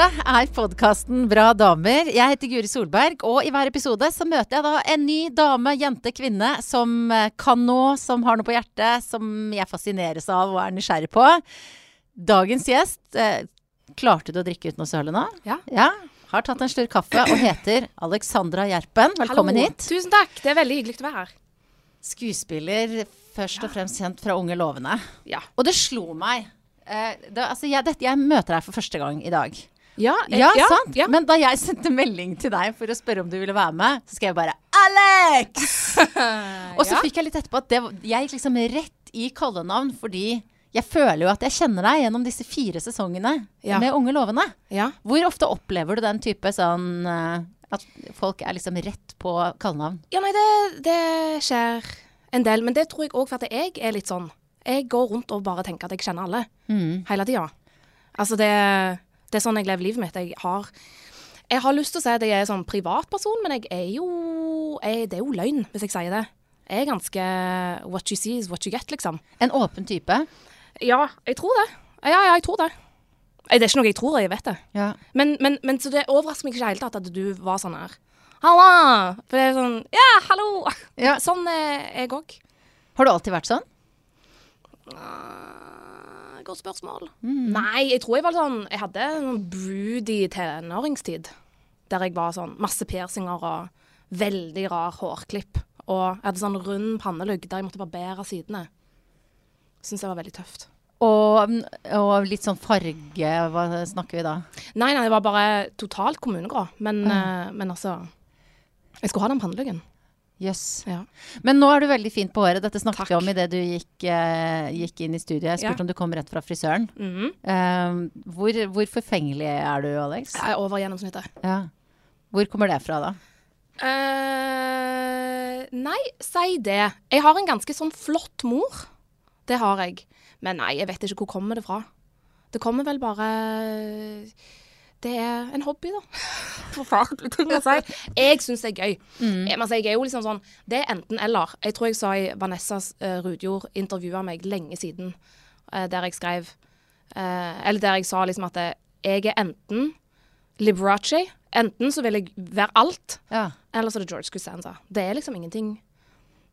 Dette er podkasten Bra damer. Jeg heter Guri Solberg, og i hver episode så møter jeg da en ny dame, jente, kvinne som eh, kan noe, som har noe på hjertet, som jeg fascineres av og er nysgjerrig på. Dagens gjest eh, Klarte du å drikke uten å søle nå? Ja. ja. Har tatt en slurk kaffe og heter Alexandra Gjerpen. Velkommen Hallo. hit. Tusen takk. Det er veldig hyggelig å være her. Skuespiller, først og fremst kjent fra Unge lovende. Ja. Og det slo meg. Eh, det, altså, jeg, dette, jeg møter deg for første gang i dag. Ja, eh, Ja, sant? Ja. Men da jeg sendte melding til deg for å spørre om du ville være med, så skrev jeg bare 'Alex!' Og så Ja. fikk jeg litt etterpå at det, jeg gikk liksom rett i kallenavn fordi jeg føler jo at jeg kjenner deg gjennom disse fire sesongene Ja. med Unge lovende. ja. Hvor ofte opplever du den type sånn eh, at folk er liksom rett på kallenavn? ja nei, det, det skjer en del. Men det tror jeg òg for at jeg er litt sånn. Jeg går rundt og bare tenker at jeg kjenner alle. Mm. Hele tida. Altså, det, det er sånn jeg lever livet mitt. Jeg har jeg har lyst til å si at jeg er sånn privatperson, men jeg er jo jeg, Det er jo løgn hvis jeg sier det. Jeg er ganske what you see is what you get, liksom. En åpen type? Ja, jeg tror det. Ja, ja, jeg tror det. Det er ikke noe jeg tror, jeg vet det. Ja. Men, men, men så det overrasker meg ikke i det hele tatt at du var sånn her. Halla! For det er sånn Ja, hallo! Ja. Sånn er jeg òg. Har du alltid vært sånn? Godt spørsmål. Nei, jeg tror jeg var sånn Jeg hadde en broody tenåringstid. Der jeg var sånn masse piercinger og veldig rar hårklipp. Og jeg hadde sånn rund pannelugg der jeg måtte barbere sidene. Syns jeg var veldig tøft. Og, og litt sånn farge, hva snakker vi da? Nei, nei, det var bare totalt kommunegrå. Men, eh, men altså Jeg skulle ha den panneluggen. Jøss. Ja. Men nå er du veldig fin på håret. Dette snakket Takk. vi om idet du gikk, eh, gikk inn i studiet. Jeg spurte Ja. om du kom rett fra frisøren. Mhm. Eh, hvor, hvor forfengelig er du, Alex? Jeg er over gjennomsnittet. Ja. Hvor kommer det fra, da? Uh, nei, si det. Jeg har en ganske sånn flott mor. Det har jeg. Men nei, jeg vet ikke hvor kommer det fra. Det kommer vel bare Det er en hobby, da. Forferdelig ting å si. Jeg syns det er gøy. Jeg, altså, jeg er jo liksom sånn Det er enten-eller. Jeg tror jeg sa i Vanessas uh, Rudjord intervjua meg lenge siden, uh, der jeg skrev uh, Eller der jeg sa liksom at eh, jeg er enten Liberace. Enten så vil jeg være alt, Ja. eller så er det George Costanza. Det er liksom ingenting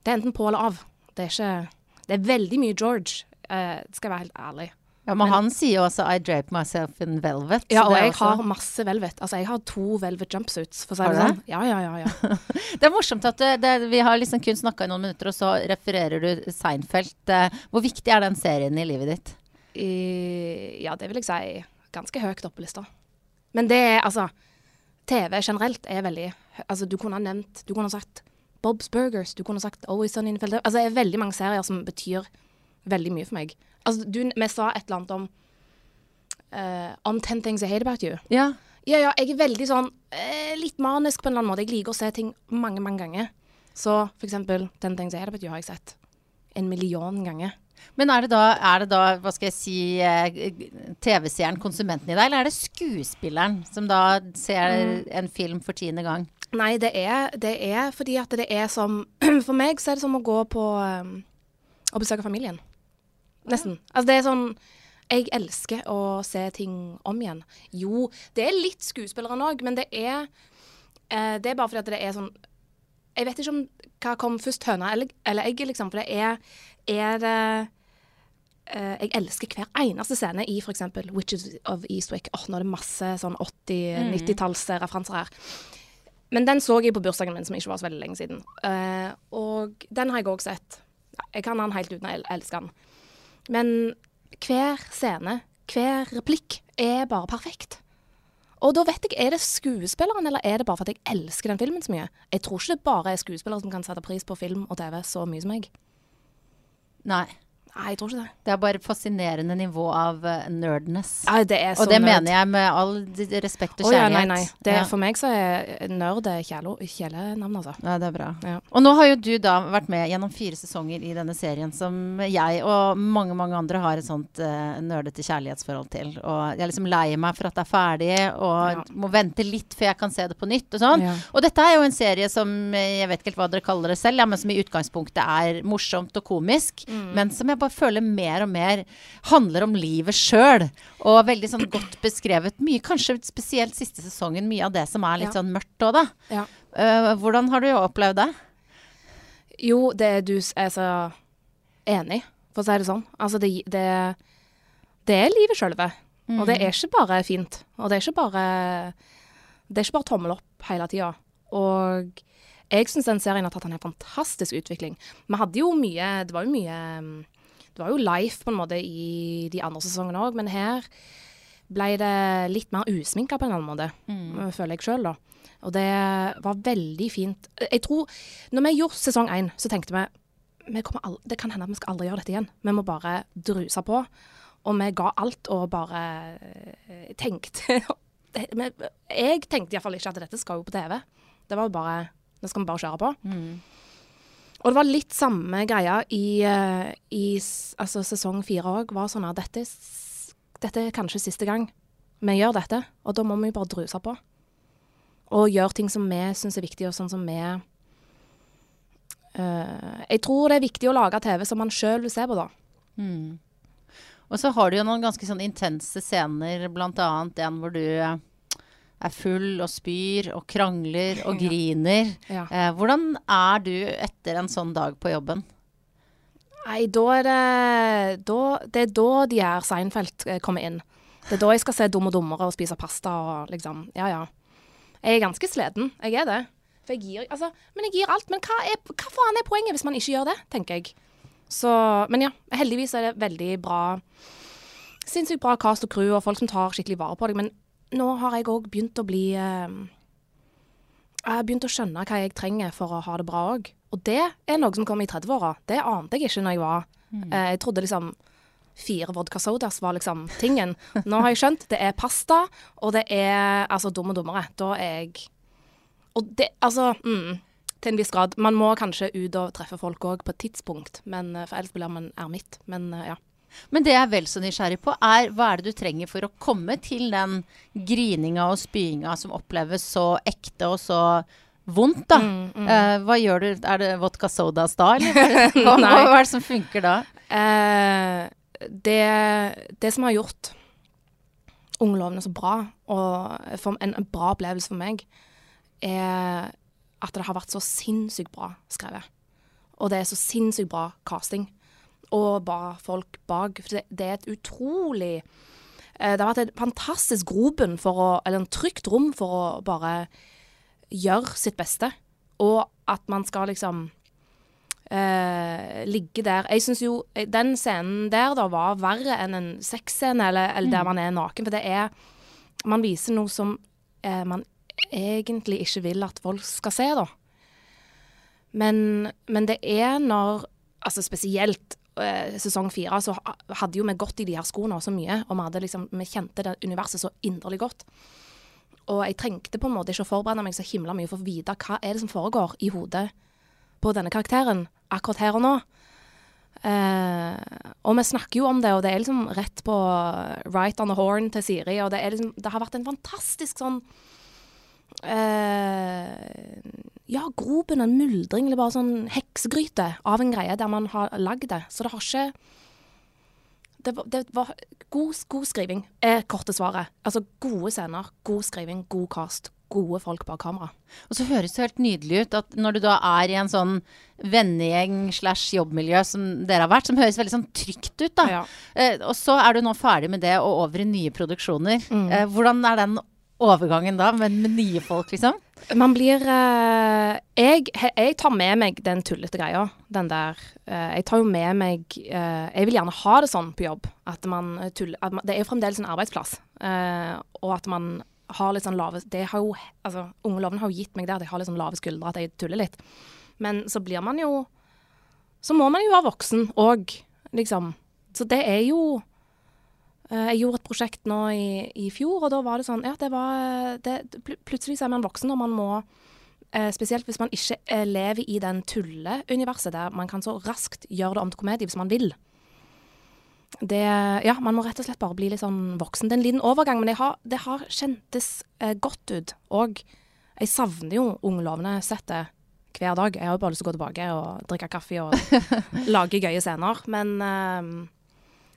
Det er enten på eller av. Det er ikke Det er veldig mye George, Uh, skal jeg være helt ærlig. Ja, men han sier jo også 'I drape myself in velvet'. Ja, og jeg også- har masse velvet. Altså, jeg har to velvet jumpsuits, for å si det sånn. Ja, ja, ja. ja. Det er morsomt at det, det, vi har liksom kun snakka i noen minutter, og så refererer du Seinfeld. Eh, Hvor viktig er den serien i livet ditt? I, ja, det vil jeg si ganske høyt oppe på lista. Men det er altså TV generelt er veldig Altså, du kunne ha nevnt Du kunne ha sagt Bob's Burgers, du kunne ha sagt Always Sunny in Philadelphia. Altså, det er veldig mange serier som betyr veldig mye for meg. Altså, du, vi sa et eller annet om uh, Om 'Ten Things I Hate About You. Ja. Ja, ja, jeg er veldig sånn uh, litt manisk på en eller annen måte. Jeg liker å se ting mange, mange ganger. Så for eksempel 'Ten Things I Hate About You har jeg sett en million ganger. Men er det da, er det da hva skal jeg si, eh, TV-seeren, konsumenten i deg, eller er det skuespilleren som da ser en film for tiende gang? Nei, det er, det er fordi at det er som For meg så er det som å gå på um, Å besøke familien. Nesten. Altså det er sånn Jeg elsker å se ting om igjen. Jo, det er litt skuespilleren òg, men det er eh, Det er bare fordi at det er sånn Jeg vet ikke om hva kom først, høna eller, eller egget, liksom. For det er, er det Uh, Jeg elsker hver eneste scene i f.eks. Witches of Eastwick. Åh, nå er det masse sånn 80-90-tallsreferanser her. Men den så jeg på bursdagen min, som ikke var så veldig lenge siden. Uh, og den har jeg òg sett. Jeg kan den helt uten å el elske den. Men hver scene, hver replikk, er bare perfekt. Og da vet jeg, er det skuespilleren, eller er det bare for at jeg elsker den filmen så mye? Jeg tror ikke det bare er skuespillere som kan sette pris på film og TV så mye som meg. Nei. Nei, jeg tror ikke det. Det er bare fascinerende nivå av uh, nerdness. Nei, det er så Og det nerd. mener jeg med all respekt og Å ja, nei, nei. Det, ja. For meg så er nerd kjælenavn, altså. ja, det er bra. Ja. Og nå har jo du da vært med gjennom fire sesonger i denne serien som jeg og mange mange andre har et sånt uh, nerdete kjærlighetsforhold til. Og jeg er liksom lei meg for at det er ferdig, og må vente litt før jeg kan se det på nytt og sånn. Og dette er jo en serie som eh, jeg vet ikke helt hva dere kaller det selv, ja, men som i utgangspunktet er morsomt og komisk, Mm. men som jeg bare bare føler mer og mer handler om livet sjøl. Og veldig sånn godt beskrevet. Mye, kanskje spesielt siste sesongen, mye av det som er litt Ja. sånn mørkt òg, da. Ja. Uh, hvordan har du opplevd det? Jo, det er du er så enig, for å si det sånn. Altså, det, det, det er livet sjølve. Og det er ikke bare fint. Og det er ikke bare Det er ikke bare tommel opp hele tida. Og jeg syns den serien har tatt en helt fantastisk utvikling. Vi hadde jo mye Det var jo mye mm, Det var jo life på en måte i de andre sesongene òg, men her ble det litt mer usminka på en annen måte, føler jeg sjøl, da. Og det var veldig fint. Jeg tror Når vi gjorde sesong én, så tenkte vi vi aldri, det kan hende at vi skal aldri gjøre dette igjen. Vi må bare druse på. Og vi ga alt og bare eh, tenkte Jeg tenkte iallfall ikke at dette skal jo på TV. Det var jo bare Det skal vi bare kjøre på. Og det var litt samme greia i, eh, i altså sesong fire òg. Var sånn at dette, dette er kanskje siste gang vi gjør dette. Og da må vi bare druse på. Og gjøre ting som vi syns er viktig, og sånn som vi uh, Jeg tror det er viktig å lage TV som man sjøl vil se på, da. Og så har du jo noen ganske sånn intense scener, annet en hvor du er full og spyr og krangler og griner. Ja. Eh, hvordan er du etter en sånn dag på jobben? Nei, da er det da, Det er da de her Seinfeld eh, kommer inn. Det er da jeg skal se Dum og dummere og spise pasta og liksom Ja, ja. Jeg er ganske sliten. Jeg er det. For jeg gir Altså, men jeg gir alt. Men hva, er, hva faen er poenget hvis man ikke gjør det, tenker jeg. Så Men ja, heldigvis er det veldig bra Sinnssykt bra cast og crew og folk som tar skikkelig vare på deg. Men nå har jeg òg begynt å bli eh, Jeg har begynt å skjønne hva jeg trenger for å ha det bra òg. Og det er noe som kom i 30-åra. Det ante jeg ikke når jeg var eh, Jeg trodde liksom fire vodka sodas var liksom tingen. Nå har jeg skjønt. Det er pasta, og det er altså dum og dummere. Da er jeg Og det Altså mm, Til en viss grad. Man må kanskje ut og treffe folk òg på et tidspunkt, men, eh, for ellers blir man ermitt. Men ja. Men det jeg er vel så nysgjerrig på, er hva er det du trenger for å komme til den grininga og spyinga som oppleves så ekte og så vondt, da? Eh, hva gjør du? Er det vodka sodas da, eller? Hva, hva, er det som funker da? Uh, det, det som har gjort Ungelovene så bra, og en, en bra opplevelse for meg, er at det har vært så sinnssykt bra skrevet. Og det er så sinnssykt bra casting. Og ba folk bak. For det, det er et utrolig eh, Det har vært en fantastisk grobunn for å Eller en trygt rom for å bare gjøre sitt beste. Og at man skal liksom eh, ligge der. Jeg syns jo eh, den scenen der da var verre enn en sexscene, eller, eller der man er naken. For det er Man viser noe som eh, man egentlig ikke vil at folk skal se, da. Men, men det er når Altså spesielt sesong fire, så hadde jo vi gått i de her skoene så mye, og vi, liksom, vi kjente det universet så inderlig godt. Og jeg trengte på en måte ikke å forberede meg så himla mye for å vite hva er det som foregår i hodet på denne karakteren akkurat her og nå. Uh, og vi snakker jo om det, og det er liksom rett på right on the horn til Siri. Og det, liksom, det har vært en fantastisk sånn eh, Ja, groben, en muldring, eller bare sånn heksegryte av en greie der man har lagd det. Så det har ikke Det var, det var god, god skriving, er korte svaret. Altså gode scener, god skriving, god cast, gode folk bak kamera. Og så høres det helt nydelig ut at når du da er i en sånn vennegjeng slash jobbmiljø som dere har vært, som høres veldig sånn trygt ut, da. Ja. Eh, og så er du nå ferdig med det og over i nye produksjoner. Mm. Eh, hvordan er den overgangen da, men med nye folk, liksom? Man blir eh, jeg, jeg tar med meg den tullete greia. Den der eh, Jeg tar jo med meg eh, Jeg vil gjerne ha det sånn på jobb. At man tuller at man, Det er jo fremdeles en arbeidsplass. eh, og at man har litt sånn lave Det har jo Altså, Ungeloven har jo gitt meg det at jeg har litt sånn lave skuldre, at jeg tuller litt. Men så blir man jo Så må man jo være voksen òg, liksom. Så det er jo Jeg gjorde et prosjekt nå i, i fjor, og da var det sånn Ja, det var det, Plutselig så er man voksen, og man må eh, Spesielt hvis man ikke eh, lever i den tulleuniverset der man kan så raskt gjøre det om til komedie hvis man vil. Det Ja, man må rett og slett bare bli litt sånn voksen. Det er en liten overgang, men det har, det har kjentes eh, godt ut. Og jeg savner jo Unglovene-settet hver dag. Jeg har jo bare lyst til å gå tilbake og drikke kaffe og lage gøye scener. Men, eh,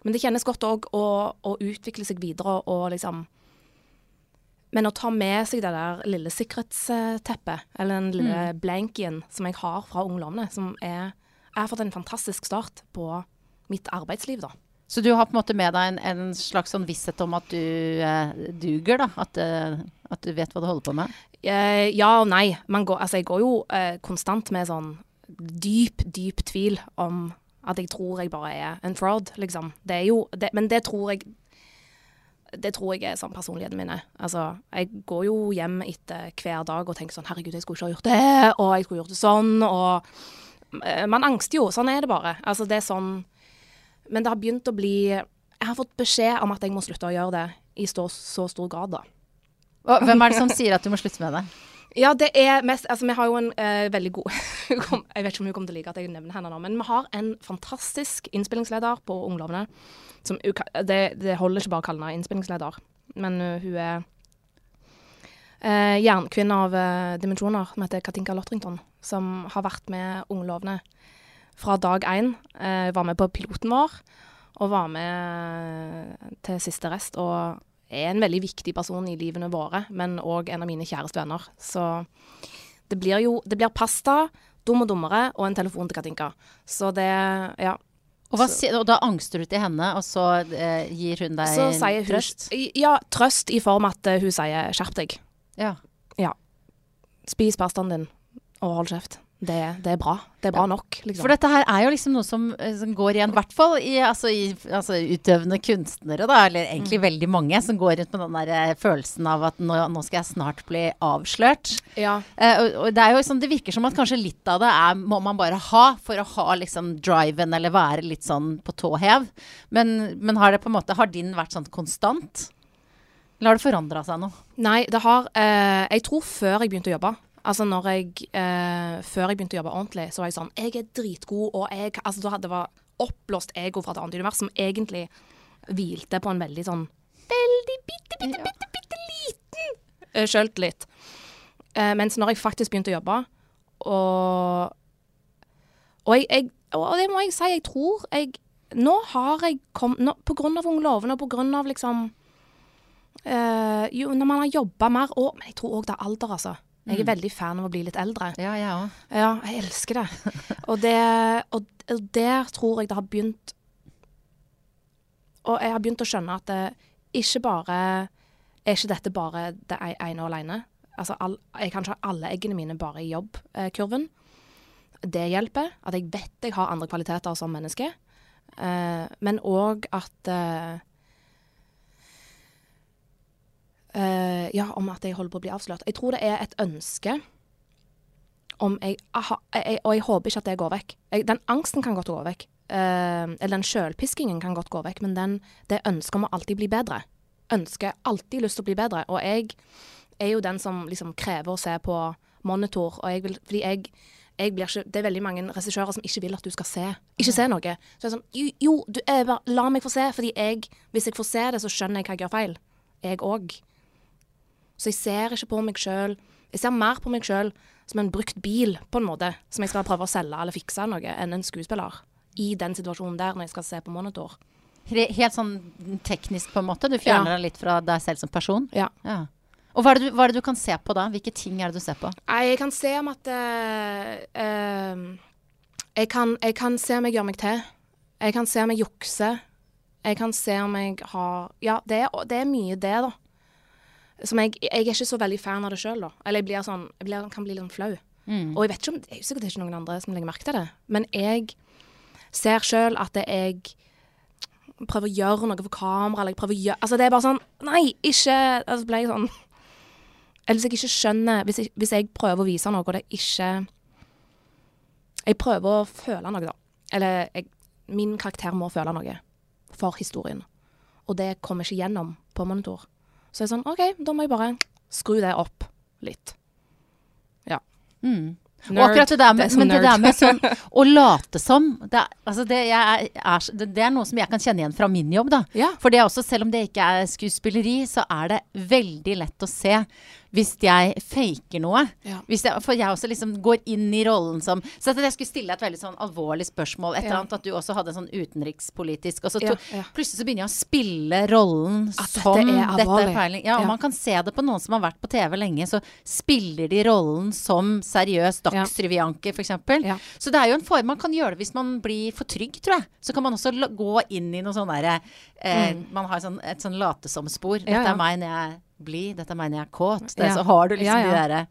men det kjennes godt òg å, å utvikle seg videre og liksom Men å ta med seg det der lille sikkerhetsteppet, eller den lille blankien som jeg har fra ungdommene, som er Jeg har fått en fantastisk start på mitt arbeidsliv, da. Så du har på en måte med deg en, en slags sånn visshet om at du eh, duger, da? At, eh, at du vet hva du holder på med? Eh, ja og nei. Man går, altså jeg går jo eh, konstant med sånn dyp, dyp tvil om at jeg tror jeg bare er en fraud, liksom. Det er jo det, Men det tror jeg Det tror jeg er sånn personligheten min. Altså, jeg går jo hjem etter hver dag og tenker sånn Herregud, jeg skulle ikke ha gjort det, og jeg skulle gjort det sånn, og eh, Man angster jo. Sånn er det bare. Altså, det er sånn Men det har begynt å bli Jeg har fått beskjed om at jeg må slutte å gjøre det i så, så stor grad, da. Og hvem er det som sier at du må slutte med det? Ja, det er mest Altså, vi har jo en eh, veldig god Jeg vet ikke om hun kommer til å like at jeg nevner henne nå, men vi har en fantastisk innspillingsleder på Unglovene. Som, det, det holder ikke bare å kalle henne innspillingsleder, men uh, hun er uh, jernkvinne av uh, dimensjoner, som heter Katinka Lotrington, som har vært med Unglovene fra dag én. Var med på piloten vår, og var med til siste rest. og er en veldig viktig person i livene våre, men òg en av mine kjæreste venner. Så det blir jo det blir pasta, dum og dummere og en telefon til Katinka. Så det Ja. Og, hva, og da angster du til henne, og så eh, gir hun deg hun trøst? Ja, trøst i form at eh, hun sier 'skjerp deg'. Ja. Spis pastaen din, og hold kjeft. Det, det er bra. Det er bra nok, liksom. For dette her er jo liksom noe som, eh, som går igjen, i hvert fall i, altså, i altså, utøvende kunstnere, da, eller egentlig Mm. veldig mange, som går rundt med den der eh, følelsen av at nå, nå skal jeg snart bli avslørt. ja. Eh, og, og det er jo sånn, det virker som at kanskje litt av det er, må man bare ha for å ha liksom driven, eller være litt sånn på tå hev. Men, men har det på en måte, har din vært sånn konstant? Eller har det forandra seg noe? Nei, det har eh, Jeg tror før jeg begynte å jobbe Altså når jeg eh, Før jeg begynte å jobbe ordentlig, så var jeg sånn Jeg er dritgod, og jeg Altså da hadde det var oppblåst ego fra et annet univers som egentlig hvilte på en veldig sånn Veldig bitte, bitte, bitte, bitte liten eh, sjøltillit. Eh, mens når jeg faktisk begynte å jobbe, og Og, jeg, jeg, og det må jeg si, jeg tror jeg Nå har jeg kommet På grunn av Ung Lovende, og på grunn av liksom Eh, jo, når man har jobba mer og Men jeg tror òg det er alder, altså. Jeg er veldig fan av å bli litt eldre. Ja, jeg òg. Ja, jeg elsker det. Og, det, og, der tror jeg det har begynt Og jeg har begynt å skjønne at det ikke bare Er ikke dette bare det ene og alene? Altså, all, jeg kan ikke ha alle eggene mine bare i jobbkurven. Det hjelper. At jeg vet jeg har andre kvaliteter som menneske. Eh, men òg at eh, Ja, om at jeg holder på å bli avslørt. Jeg tror det er et ønske om jeg, aha, jeg Og jeg håper ikke at det går vekk. Jeg, den angsten kan godt gå vekk. Uh, eller den sjølpiskingen kan godt gå vekk, men den, det ønsket om å alltid bli bedre. Ønsker alltid lyst til å bli bedre. Og jeg er jo den som liksom krever å se på monitor, og jeg vil Fordi jeg ikke, Det er veldig mange regissører som ikke vil at du skal se. Ikke se noe. Så jeg er sånn Jo, jo du, bare, la meg få se, fordi jeg Hvis jeg får se det, så skjønner jeg hva jeg gjør feil. Jeg òg. Så jeg ser ikke på meg sjøl Jeg ser mer på meg sjøl som en brukt bil, på en måte, som jeg skal prøve å selge eller fikse noe, enn en skuespiller. I den situasjonen der, når jeg skal se på monitor. Helt sånn teknisk, på en måte. Du fjerner Ja. deg litt fra deg selv som person. Ja. Ja. Og hva er, du, hva er det du kan se på da? Hvilke ting er det du ser på? Jeg kan se om at uh, uh, jeg, kan, jeg kan se om jeg gjør meg til. Jeg kan se om jeg jukser. Jeg kan se om jeg har Ja, det det er mye det, da. Som jeg, jeg er ikke så veldig fan av det sjøl, da. Eller jeg blir sånn Jeg blir, kan bli litt sånn flau. Mm. Og jeg vet ikke om Det er sikkert ikke noen andre som legger merke til det, men jeg ser sjøl at det jeg prøver å gjøre noe for kamera, eller jeg prøver å gjøre Altså, det er bare sånn Nei, ikke Altså ble jeg sånn Eller hvis jeg ikke skjønner hvis jeg, hvis jeg prøver å vise noe, og det ikke Jeg prøver å føle noe, da. Eller jeg, min karakter må føle noe for historien. Og det kommer ikke gjennom på monitor. Så er sånn OK, da må jeg bare skru det opp litt. Mm. Og akkurat det der med, Det men det der med sånn å late som det altså det, er, er, det det er noe som jeg kan kjenne igjen fra min jobb, da. Ja. For det er også, selv om det ikke er skuespilleri, så er det veldig lett å se hvis jeg faker noe. Ja. Hvis jeg, for jeg også liksom går inn i rollen som Så at jeg skulle stille et veldig sånn alvorlig spørsmål. Et eller Ja. annet at du også hadde sånn utenrikspolitisk. Og så to, plutselig så begynner jeg å spille rollen At dette som er dette er peiling. Ja, og man kan se det på noen som har vært på TV lenge. Så spiller de rollen som seriøs dagsrevyanker, eksempel. Ja. Så det er jo en form man kan gjøre det hvis man blir for trygg, tror jeg. Så kan man også gå inn i noe sånn derre eh, Man har sånn, et sånn late-som-spor. Dette Mm. Er meg når jeg blid, dette mener jeg er kåt. Det, Ja. Så har du liksom Ja, ja. de derre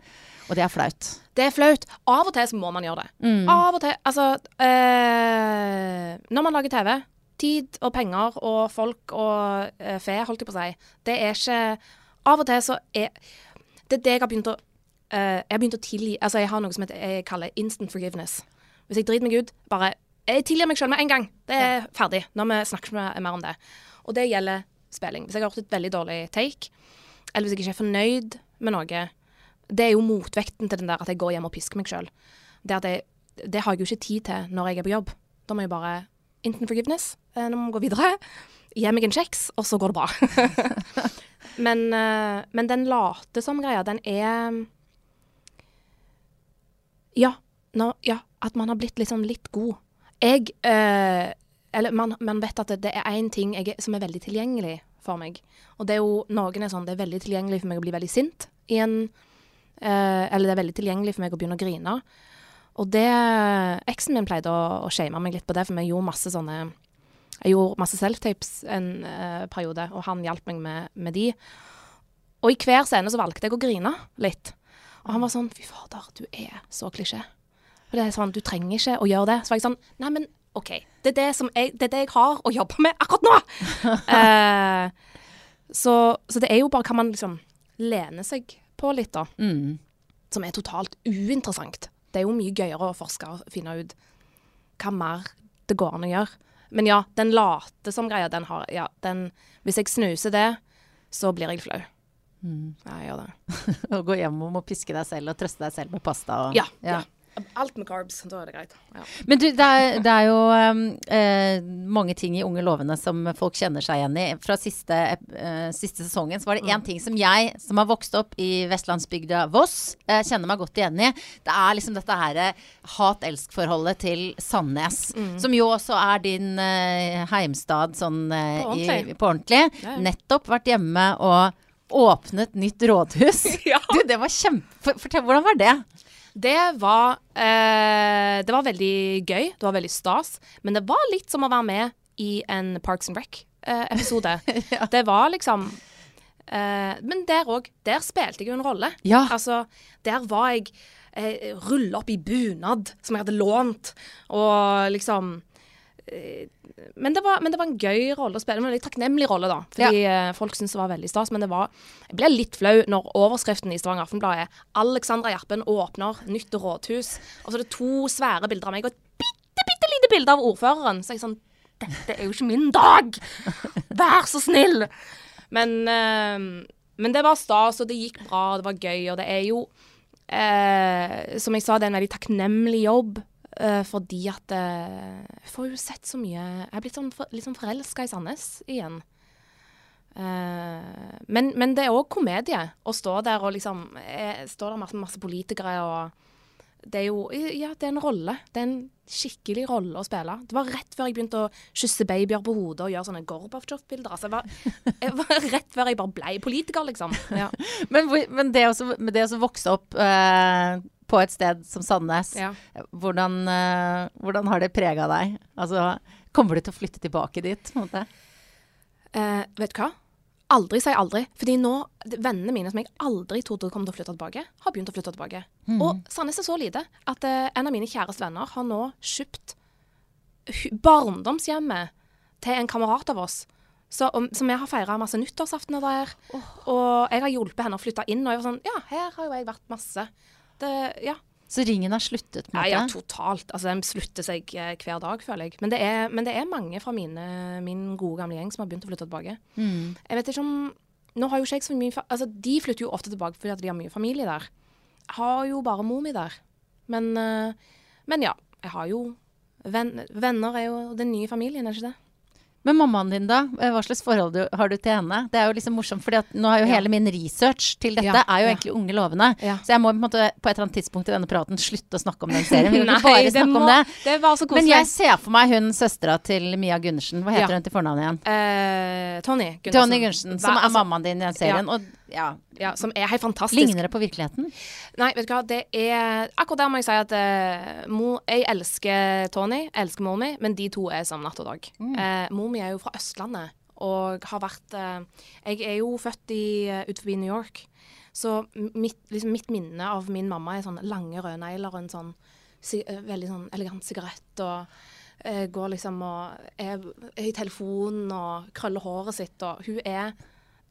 Og det er flaut. Det er flaut. Av og til så må man gjøre det. Mm. Av og til. Altså øh, Når man lager TV, tid og penger og folk og øh, fe, holdt jeg på å si, det er ikke Av og til så er Det er det jeg har begynt å øh, Jeg har begynt å tilgi Altså, jeg har noe som heter, jeg kaller instant forgiveness. Hvis jeg driter meg ut, bare Jeg tilgir meg sjøl med en gang. Det er ferdig. Når vi snakker mer om det. Og det gjelder spilling. Hvis jeg har gjort et veldig dårlig take, eller hvis jeg ikke er fornøyd med noe det er jo motvekten til den der at jeg går hjem og pisker meg sjøl. Det, det har jeg jo ikke tid til når jeg er på jobb. Da må jeg bare Instant forgiveness. eh, Nå må vi gå videre. Gi meg en kjeks, og så går det bra. men, eh, men den late som-greia, den er Ja, no, ja. At man har blitt liksom litt god. Jeg eh, Eller man, man vet at det, det er én ting jeg, som er veldig tilgjengelig for meg. Og det er jo Noen er sånn Det er veldig tilgjengelig for meg å bli veldig sint i en eh, Eller det er veldig tilgjengelig for meg å begynne å grine. Og det Eksen min pleide å, å shame meg litt på det, for vi gjorde masse sånne Jeg gjorde masse self-tapes en eh, periode, og han hjalp meg med, med de. Og i hver scene så valgte jeg å grine litt. Og han var sånn Fy fader, du er så klisjé. Og det er sånn, Du trenger ikke å gjøre det. Så var jeg sånn Nei, men OK. Det er det, som jeg, det, er det jeg har å jobbe med akkurat nå! Eh, så, så det er jo bare hva man liksom lener seg på litt, da. Mm. Som er totalt uinteressant. Det er jo mye gøyere å forske og finne ut hva mer det går an å gjøre. Men ja, den late som greia, den har Ja, den Hvis jeg snuser det, så blir jeg flau. Mm. Ja, jeg gjør det. Å gå hjem og må piske deg selv og trøste deg selv med pasta og Ja. ja. Alt med carbs, da er det greit. Ja. Men du, det er, det er jo um, eh, mange ting i Unge lovende som folk kjenner seg igjen i. Fra siste, eh, siste sesongen så var det én ting som jeg, som har vokst opp i vestlandsbygda Voss, eh, kjenner meg godt igjen i. Det er liksom dette her eh, hat-elsk-forholdet til Sandnes. Som jo også er din eh, heimstad sånn eh, På i, ordentlig. på ordentlig. Ja, ja. Nettopp vært hjemme og åpnet nytt rådhus. Ja. Du, det var kjempe... Fortell, hvordan var det? Det var eh, Det var veldig gøy. Det var veldig stas. Men det var litt som å være med i en Parks and Rec-episode. Det var liksom eh, Men der òg. Der spilte jeg jo en rolle. Ja. Altså, der var jeg eh, rulla opp i bunad som jeg hadde lånt, og liksom eh, men det, var, men det var en gøy rolle å spille. En veldig takknemlig rolle, da. Fordi ja. folk syntes det var veldig stas. Men det var Jeg ble litt flau når overskriften i Stavanger Aftenblad er 'Alexandra Gjerpen åpner nytt rådhus'. Og så er det to svære bilder av meg og et bitte, bitte lite bilde av ordføreren. Så jeg sånn Dette er jo ikke min dag! Vær så snill! Men, eh, men det var stas, og det gikk bra, og det var gøy, og det er jo eh, Som jeg sa, det er en veldig takknemlig jobb. Eh, fordi at uh, Jeg får jo sett så mye Jeg er blitt sånn, for, litt sånn forelska i Sandnes igjen. Uh, men, men det er òg komedie å stå der og liksom eh, Stå der masse, masse politikere og Det er jo Ja, det er en rolle. Det er en skikkelig rolle å spille. Det var rett før jeg begynte å kysse babyer på hodet og gjøre sånne Gorbatsjov-bilder. Altså, jeg jeg var rett før jeg bare ble politiker, liksom. Ja. Men, men det å vokse opp eh, på et sted som Sandnes, Ja. hvordan, eh, hvordan har det prega deg? Altså, kommer du til å flytte tilbake dit? Eh, vet du hva? Aldri si aldri. Fordi nå, vennene mine som jeg aldri trodde kom til å flytte tilbake, har begynt å flytte tilbake. Og Sandnes er så lite at eh, en av mine kjæreste venner har nå kjøpt barndomshjemmet til en kamerat av oss. Så, vi har feira masse nyttårsaftener der. Og jeg har hjulpet henne å flytte inn. Og jeg var sånn Ja, her har jo jeg vært masse. Det, ja. Så ringen har sluttet, på en Ja, måte? ja, totalt. Altså, Den slutter seg eh, hver dag, føler jeg. Men det er, men det er mange fra mine, min gode gamle gjeng som har begynt å flytte tilbake. Mm. Jeg vet ikke om Nå har jo ikke jeg så mye Altså, de flytter jo ofte tilbake fordi at de har mye familie der. Jeg har jo bare mor mi der. Men, eh, men ja. Jeg har jo venn, Venner er jo den nye familien, er ikke det? Men mammaen din, da? Eh, Hva slags forhold du, har du til henne? Det er jo liksom morsomt, fordi at nå er jo Ja. hele min research til dette Ja, er jo ja. egentlig Unge lovende. Ja. Så jeg må på, måte, på et eller annet tidspunkt i denne praten slutte å snakke om den serien. Vi ikke bare snakke om det. Det så Men jeg ser for meg hun søstera til Mia Gundersen. Hva heter Ja. hun til fornavn igjen? Eh, Tony Gundersen. Tony Gundersen, som er altså, mammaen din i den serien. Og ja, Ja, som er helt fantastisk. Ligner det på virkeligheten? Nei, vet du hva, det er Akkurat der må jeg si at eh, mor, jeg elsker Tony, jeg elsker mor mi, men de to er som natt og dag. Eh, mor mi er jo fra Østlandet og har vært eh, Jeg er jo født i, uh, ut forbi New York, så mitt, liksom mitt minne av min mamma er sånne lange røde negler og en sånn si, eh, veldig sånn elegant sigarett og eh, går liksom og er, er i telefonen og krøller håret sitt, og hun er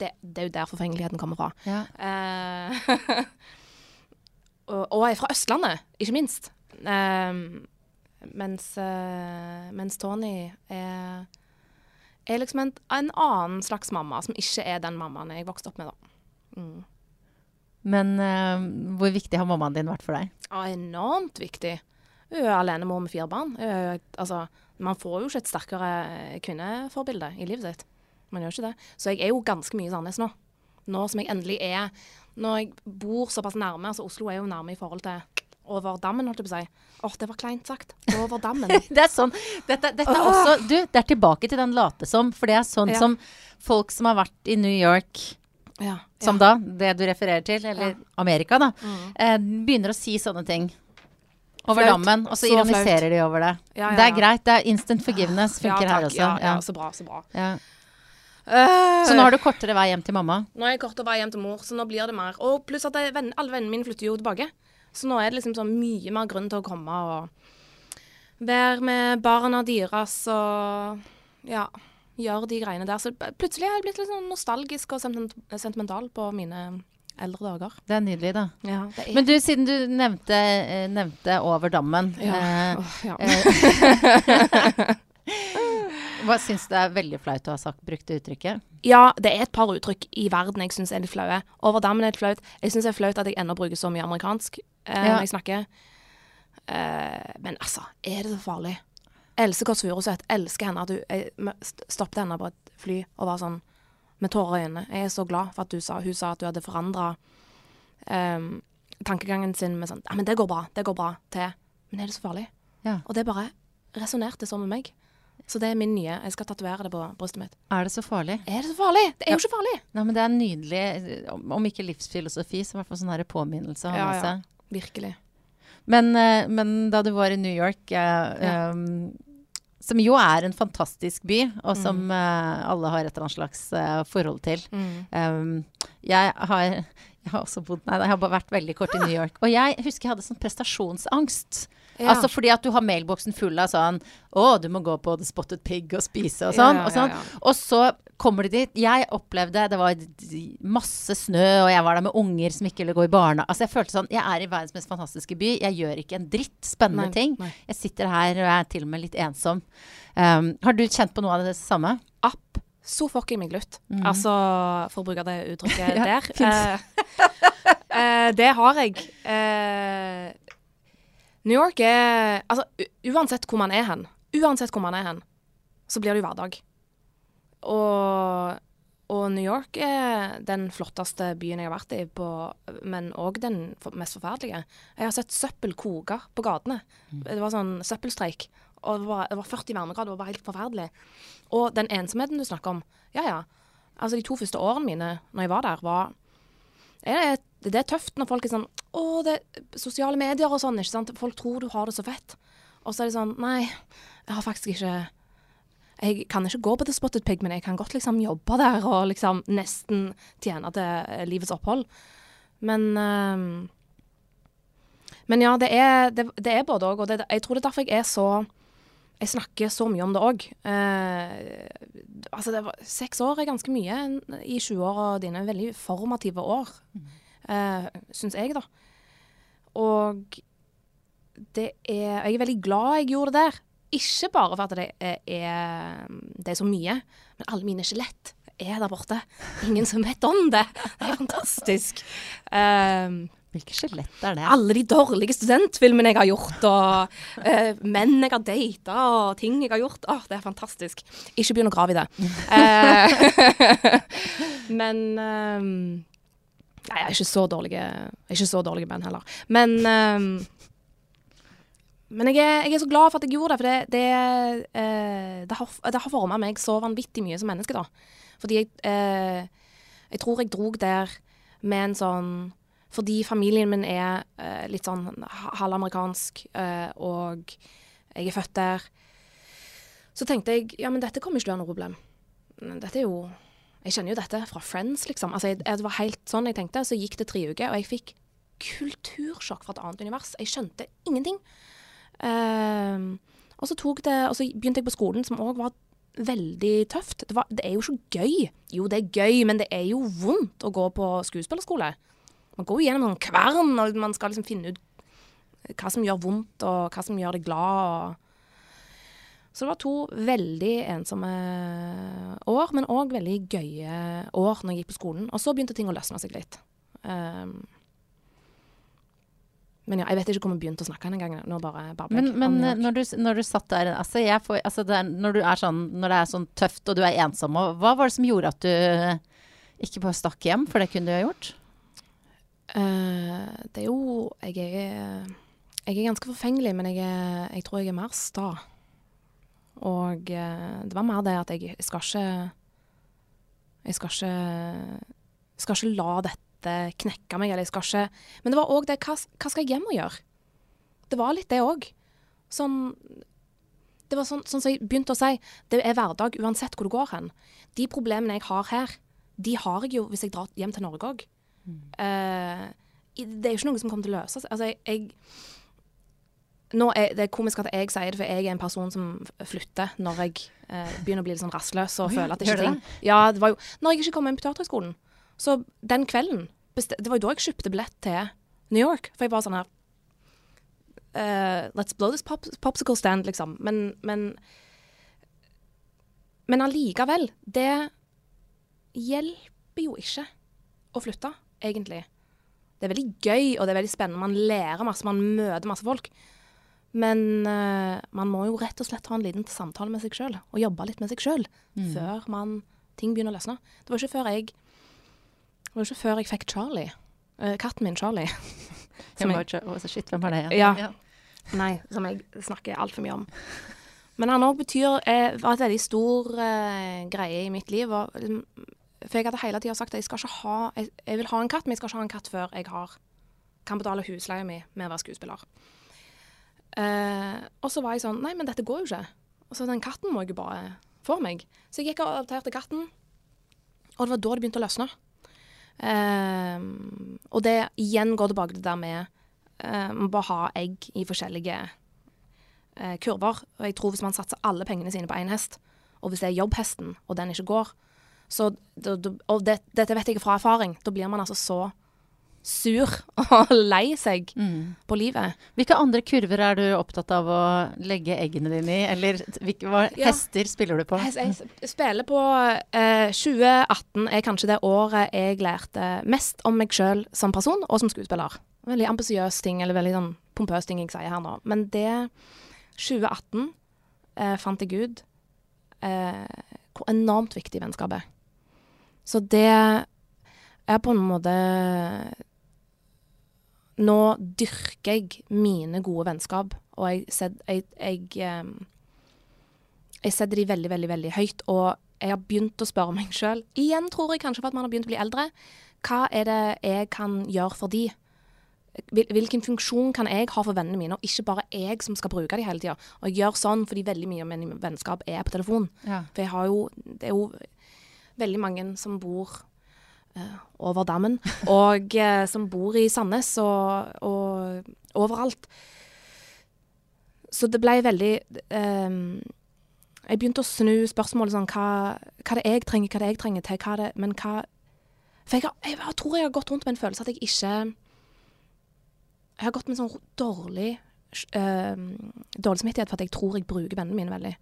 det, det er jo der forfengeligheten kommer fra. Ja. Uh, og, og er fra Østlandet, ikke minst. Uh, mens, uh, mens Tony er, er liksom en, en annen slags mamma, som ikke er den mammaen jeg vokste opp med, da. Mm. Men eh, hvor viktig har mammaen din vært for deg? Ja, enormt viktig. Hun er alenemor med fire barn. Er altså, man får jo ikke et sterkere kvinneforbilde i livet sitt. Man gjør ikke det. Så jeg er jo ganske mye i Sandnes nå. Nå som jeg endelig er Når jeg bor såpass nærme, altså Oslo er jo nærme i forhold til over dammen, holdt jeg på å si. Åh, det var kleint sagt. Over dammen. Det er sånn Dette, dette er også Du, det er tilbake til den late som, for det er sånn Ja. som folk som har vært i New York ja. som da, det du refererer til, eller Ja. Mm. Amerika, da, eh, begynner å si sånne ting. Over Flaut. dammen, og så, Så ironiserer de over det. Ja, ja, Det er greit. Det er instant forgiveness funker ja, her også. Ja, ja, Ja. så bra, så bra. Eh, Så nå har du kortere vei hjem til mamma? Nå er jeg kortere vei hjem til mor, så nå blir det mer. Og pluss at jeg, alle vennene mine flytter jo tilbake. Så nå er det liksom sånn mye mer grunn til å komme og være med barna deres og ja, gjøre de greiene der. Så plutselig har jeg blitt litt sånn nostalgisk og sentimental på mine eldre dager. Det er nydelig, da. Ja, er Men du, siden du nevnte, eh, nevnte over dammen ja. eh, oh, ja. Hva syns du er veldig flaut å ha sagt, brukt det uttrykket? ja, det er et par uttrykk i verden jeg syns er litt flaue. Over dammen er det flaut. Jeg syns det er flaut at jeg ennå bruker så mye amerikansk eh, Ja. når jeg snakker. Eh, men altså, er det så farlig? Else Kåss Furuseth, elsker henne. At du jeg, stoppet henne på et fly og var sånn med tårer i øynene. Jeg er så glad for at du sa Hun sa at du hadde forandra tankegangen sin med sånn Ja, men det går bra. Det går bra. Til Men er det så farlig? Ja. Og det bare resonnerte sånn med meg. Så det er min nye. Jeg skal tatovere det på brystet mitt. Er det så farlig? Er det så farlig? Det er jo ikke farlig. Nei, men det er nydelig, om ikke livsfilosofi, så i hvert fall sånn her påminnelse å ha Ja, med ja. seg. Virkelig. Men, eh, men da du var i New York, eh, Ja. um, som jo er en fantastisk by, og Mm. som eh, alle har et eller annet slags uh, forhold til. Mm. Um, jeg, har, jeg har også bodd Nei, jeg har bare vært veldig kort i New York. Og jeg husker jeg hadde sånn prestasjonsangst. Ja. Altså fordi at du har mailboksen full av sånn Å, du må gå på The Spotted Pig og spise og sånn. Ja, og, sånn. og så kommer de dit. Jeg opplevde Det var masse snø, og jeg var der med unger som ikke ville gå i barna. Altså jeg følte sånn Jeg er i verdens mest fantastiske by. Jeg gjør ikke en dritt spennende Nei, ting. nei. Jeg sitter her og er til og med litt ensom. Um, har du kjent på noe av det samme? App. So fucking meg lutt. Altså, for å bruke det uttrykket Ja, der. Eh, eh, det har jeg. Eh, New York er Altså, uansett hvor man er hen, uansett hvor man er hen, så blir det jo hverdag. Og, og New York er den flotteste byen jeg har vært i, på, men òg den mest forferdelige. Jeg har sett søppel koke på gatene. Det var sånn søppelstreik. Og det var, det var 40 varmegrader, det var helt forferdelig. Og den ensomheten du snakker om, ja ja. Altså de to første årene mine når jeg var der, var er det, det er tøft når folk er sånn Å, det er sosiale medier og sånn, ikke sant. Folk tror du har det så fett. Og så er det sånn Nei, jeg har faktisk ikke Jeg kan ikke gå på The Spotted Pig, men jeg kan godt liksom jobbe der og liksom nesten tjene til eh, livets opphold. Men øh, Men ja, det er, det, det er både òg, og jeg tror det er derfor jeg er så jeg snakker så mye om det òg. Eh, altså seks år er ganske mye i 20-åra dine. Veldig formative år, eh, syns jeg, da. Og det er Jeg er veldig glad jeg gjorde det der. Ikke bare for at det er, er, det er så mye, men alle mine skjelett er der borte. Ingen som vet om det. Det er fantastisk. Um, Hvilke skjelett er det? Alle de dårlige studentfilmene jeg har gjort, og uh, menn jeg har data, og ting jeg har gjort. Åh, det er fantastisk. Ikke begynn å grave i det. Uh, men eh, Nei, jeg er ikke så dårlige, ikke så dårlige band heller. Men um, men jeg er, jeg er så glad for at jeg gjorde det, for det, det, uh, det har, det har forma meg så vanvittig mye som menneske, da. Fordi jeg, uh, jeg tror jeg drog der med en sånn Fordi familien min er uh, litt sånn ha- halvamerikansk, og jeg er født der, så tenkte jeg ja, men dette kommer ikke til å være noe problem. Dette er jo Jeg kjenner jo dette fra Friends, liksom. Altså, jeg, det var helt sånn jeg tenkte. Så gikk det tre uker, og jeg fikk kultursjokk fra et annet univers. Jeg skjønte ingenting. Ehm, og så det, og så begynte jeg på skolen, som òg var veldig tøft. Det, var, det er jo ikke gøy. Jo, det er gøy, men det er jo vondt å gå på skuespillerskole. Man går jo gjennom en kvern, og man skal liksom finne ut hva som gjør vondt, og hva som gjør deg glad. Og så det var to veldig ensomme år, men òg veldig gøye år når jeg gikk på skolen. Og så begynte ting å løsne seg litt. Um, men ja, jeg vet ikke hvor vi begynte å snakke en gang. Nå bare babler Men, jeg men eh, når, du, når du satt der altså jeg får, altså det er, når, du er sånn, når det er sånn tøft og du er ensom, hva var det som gjorde at du ikke bare stakk hjem? For det kunne du ha gjort. Uh, det er jo Jeg er, jeg er ganske forfengelig, men jeg, er, jeg tror jeg er mer sta. Og eh, det var mer det at jeg skal ikke Jeg skal ikke skal ikke la dette knekke meg, eller jeg skal ikke Men det var òg det hva, hva skal jeg hjem og gjøre? Det var litt det òg. Sånn Det var sånn, sånn som jeg begynte å si, det er hverdag uansett hvor du går hen. De problemene jeg har her, de har jeg jo hvis jeg drar hjem til Norge òg. Eh, i- det er jo ikke noe som kommer til å løse seg. Altså, jeg, jeg nå er Det er komisk at jeg sier det, for jeg er en person som flytter når jeg eh, begynner å bli litt sånn rastløs og oh, føler at det ikke er ting Ja, det var jo Når jeg ikke kom inn på Teaterhøgskolen, så den kvelden Det var jo da jeg kjøpte billett til New York. For jeg var sånn her uh, Let's blow this pop popsicle stand, liksom. Men, men Men allikevel, det hjelper jo ikke å flytte, egentlig. Det er veldig gøy, og det er veldig spennende. Man lærer masse, man møter masse folk. Men uh, man må jo rett og slett ha en liten samtale med seg sjøl, og jobbe litt med seg sjøl, før man, ting begynner å løsne. Det var ikke før jeg ikke før jeg fikk Charlie. uh, katten min Charlie. Som jeg, jeg, oh, shit, hvem var det? Ja. nei, som jeg snakker altfor mye om. Men han òg betyr eh, var et veldig stor eh, greie i mitt liv. Og, liksom, for jeg hadde hele tida sagt at jeg ha jeg, jeg vil ha en katt, men jeg skal ikke ha en katt før jeg har, kan betale husleia mi med å være skuespiller. Eh, og så var jeg sånn Nei, men dette går jo ikke. Og så den katten må jeg jo bare få meg. Så jeg gikk og adopterte katten, og det var da det begynte å løsne. Eh, og det igjen går tilbake til det der med eh, må bare ha egg i forskjellige eh, kurver. Og jeg tror hvis man satser alle pengene sine på én hest, og hvis det er jobbhesten, og den ikke går, så Og det, dette vet jeg fra erfaring. Da blir man altså så sur og lei seg Mm. på livet. Hvilke andre kurver er du opptatt av å legge eggene dine i? Eller hvilke hva, Ja. hester spiller du på? Jeg, jeg spiller på eh, 2018 er kanskje det året jeg lærte mest om meg sjøl som person og som skuespiller. Veldig ambisiøs ting, eller veldig sånn pompøs ting jeg sier her nå. Men det 2018 eh, fant jeg ut eh, hvor enormt viktig vennskapet er. Så det er på en måte Nå dyrker jeg mine gode vennskap, og jeg, sett, jeg, jeg eh, jeg setter de veldig, veldig veldig høyt. Og jeg har begynt å spørre meg sjøl, igjen tror jeg kanskje for at man har begynt å bli eldre, hva er det jeg kan gjøre for de? Hvilken funksjon kan jeg ha for vennene mine, og ikke bare jeg som skal bruke de hele tida. Og jeg gjør sånn fordi veldig mye av min vennskap er på telefon. Ja. For jeg har jo Det er jo veldig mange som bor over dammen, og eh, som bor i Sandnes og, og overalt. Så det ble veldig eh, Jeg begynte å snu spørsmålet sånn hva, hva det er jeg trenger, hva det er jeg trenger til, hva det Men hva For jeg, jeg, har- tror jeg har gått rundt med en følelse at jeg ikke Jeg har gått med sånn dårlig eh, Dårlig samvittighet for at jeg tror jeg bruker vennene mine veldig.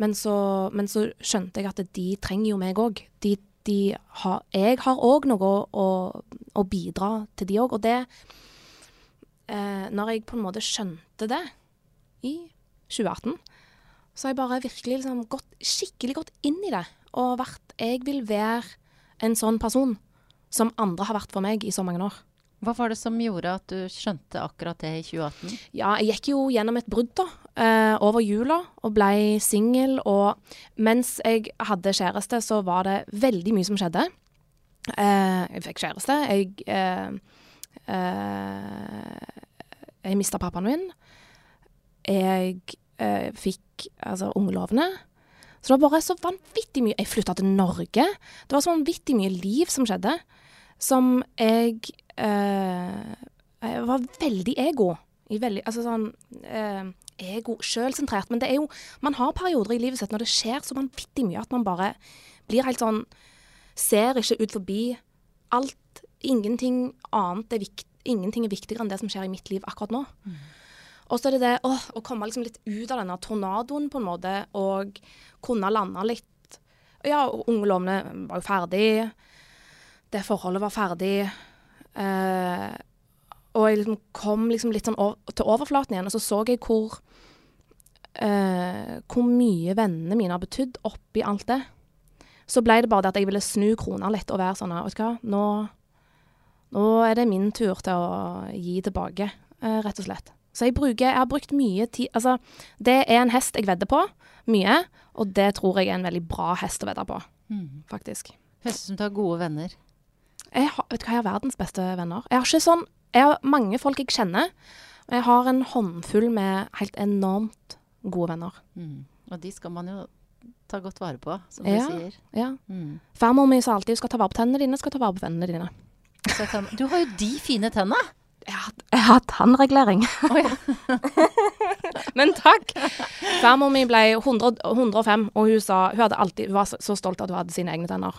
Men så, men så skjønte jeg at de trenger jo meg òg. De har Jeg har òg noe å, å, bidra til de òg. Og det eh, Når jeg på en måte skjønte det i 2018, så har jeg bare virkelig liksom gått skikkelig gått inn i det. Og vært Jeg vil være en sånn person som andre har vært for meg i så mange år. Hva var det som gjorde at du skjønte akkurat det i 2018? Ja, jeg gikk jo gjennom et brudd da, eh, over jula og ble singel. Og mens jeg hadde kjæreste, så var det veldig mye som skjedde. Eh, jeg fikk kjæreste. Jeg eh, eh, Jeg mista pappaen min. Jeg eh, fikk altså ungelovene. Så det var bare så vanvittig mye Jeg flytta til Norge. Det var så vanvittig mye liv som skjedde, som jeg eh, Jeg var veldig ego. Veldig, altså sånn ego, sjølsentrert. Men det er jo Man har perioder i livet sitt når det skjer så vanvittig mye at man bare blir helt sånn Ser ikke ut forbi alt. Ingenting annet er vikt, Ingenting er viktigere enn det som skjer i mitt liv akkurat nå. Og så er det det å, å komme liksom litt ut av denne tornadoen, på en måte, og kunne lande litt Ja, ungelovene var jo ferdig. Det forholdet var ferdig. Eh, og jeg liksom kom liksom litt sånn til overflaten igjen, og så så jeg hvor uh, Hvor mye vennene mine har betydd oppi alt det. Så ble det bare det at jeg ville snu krona litt og være sånn Vet du hva, nå, nå er det min tur til å gi tilbake, uh, rett og slett. Så jeg bruker Jeg har brukt mye tid Altså, det er en hest jeg vedder på. Mye. Og det tror jeg er en veldig bra hest å vedde på, faktisk. Hester som tar gode venner. Jeg har, vet du hva, jeg har verdens beste venner. Jeg har ikke sånn Jeg har mange folk jeg kjenner. Og jeg har en håndfull med helt enormt gode venner. Mm. Og de skal man jo ta godt vare på, som Ja. du sier. Ja. Mm. Farmor mi sa alltid 'du skal ta vare på tennene dine', skal ta vare på vennene dine'. Du har jo de fine tennene! Jeg har, tannregulering. Oh, ja. Men takk! Farmor mi ble 100, 105, og hun, sa, hun, alltid, hun var så, så stolt at hun hadde sine egne tenner.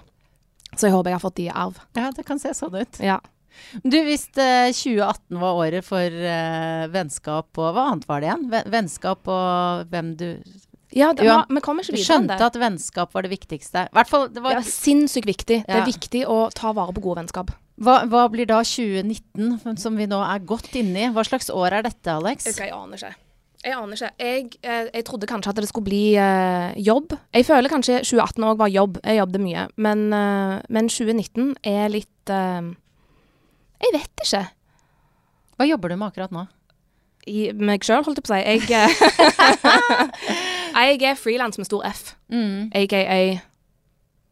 Så jeg håper jeg har fått de i arv. Ja, det kan se sånn ut. Ja. Du, hvis eh, 2018 var året for uh, vennskap og Hva annet var det igjen? Vennskap og hvem du Ja, det, Ja, man vi kommer ikke Du videre enn det. skjønte at vennskap var det viktigste. Fall, det var, ja, sinnssykt viktig. Det er viktig å ta vare på gode vennskap. hva, hva blir da 2019, som vi nå er godt inne i? Hva slags år er dette, Alex? Jeg aner ikke. Jeg aner ikke. Jeg, eh, jeg trodde kanskje at det skulle bli eh, jobb. Jeg føler kanskje 2018 òg var jobb. Jeg jobbet mye. Men, eh, men 2019 er litt eh, Jeg vet ikke. Hva jobber du med akkurat nå? I meg sjøl, holdt jeg på å si. Jeg, eh, jeg er frilans med stor F. Mm. AKA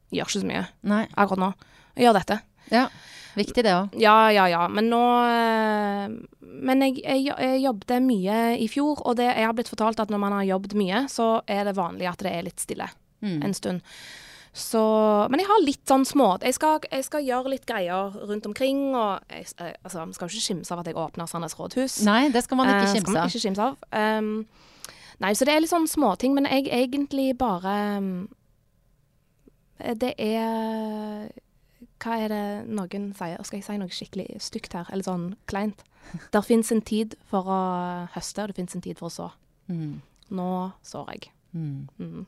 gjør ikke så mye Nei. akkurat nå. Jeg gjør dette. Ja. Viktig, det òg. Ja, ja, ja. Men nå eh, Men jeg, jeg, jeg jobbet mye i fjor, og det, jeg har blitt fortalt at når man har jobbet mye, så er det vanlig at det er litt stille Mm. en stund. Så Men jeg har litt sånn små Jeg skal, jeg skal gjøre litt greier rundt omkring, og jeg, eh, altså, vi skal jo ikke skimse av at jeg åpner Sandnes rådhus. Nei, det skal man ikke Eh, skal kimse man av. ikke av. Um, nei, så det er litt sånn småting, men jeg egentlig bare um, Det er Hva er det noen sier? Skal jeg si noe skikkelig stygt her? Eller sånn kleint? Der fins en tid for å høste, og det fins en tid for å så. Mm. Nå sår jeg. Mm. Mm.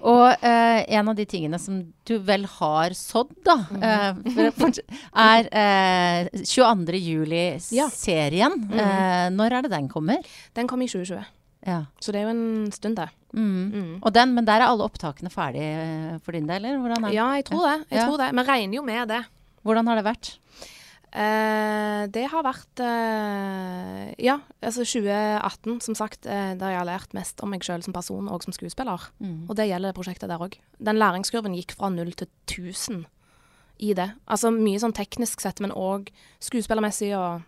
Og eh, en av de tingene som du vel har sådd, da, mm. eh, er eh, 22. Ja. juli-serien. Mhm. Eh, når er det den kommer? Den kom i 2020, Ja. så det er jo en stund, det. Mm. Mm. Og den, men der er alle opptakene ferdige eh, for din del, eller er? Ja, jeg tror det. Jeg Ja. tror det. Vi regner jo med det. hvordan har det vært? Eh, det har vært eh, Ja, altså 2018, som sagt, eh, der jeg har lært mest om meg sjøl som person og som skuespiller. Mm. Og det gjelder det prosjektet der òg. Den læringskurven gikk fra null til 1000 i det. Altså mye sånn teknisk sett, men òg skuespillermessig og,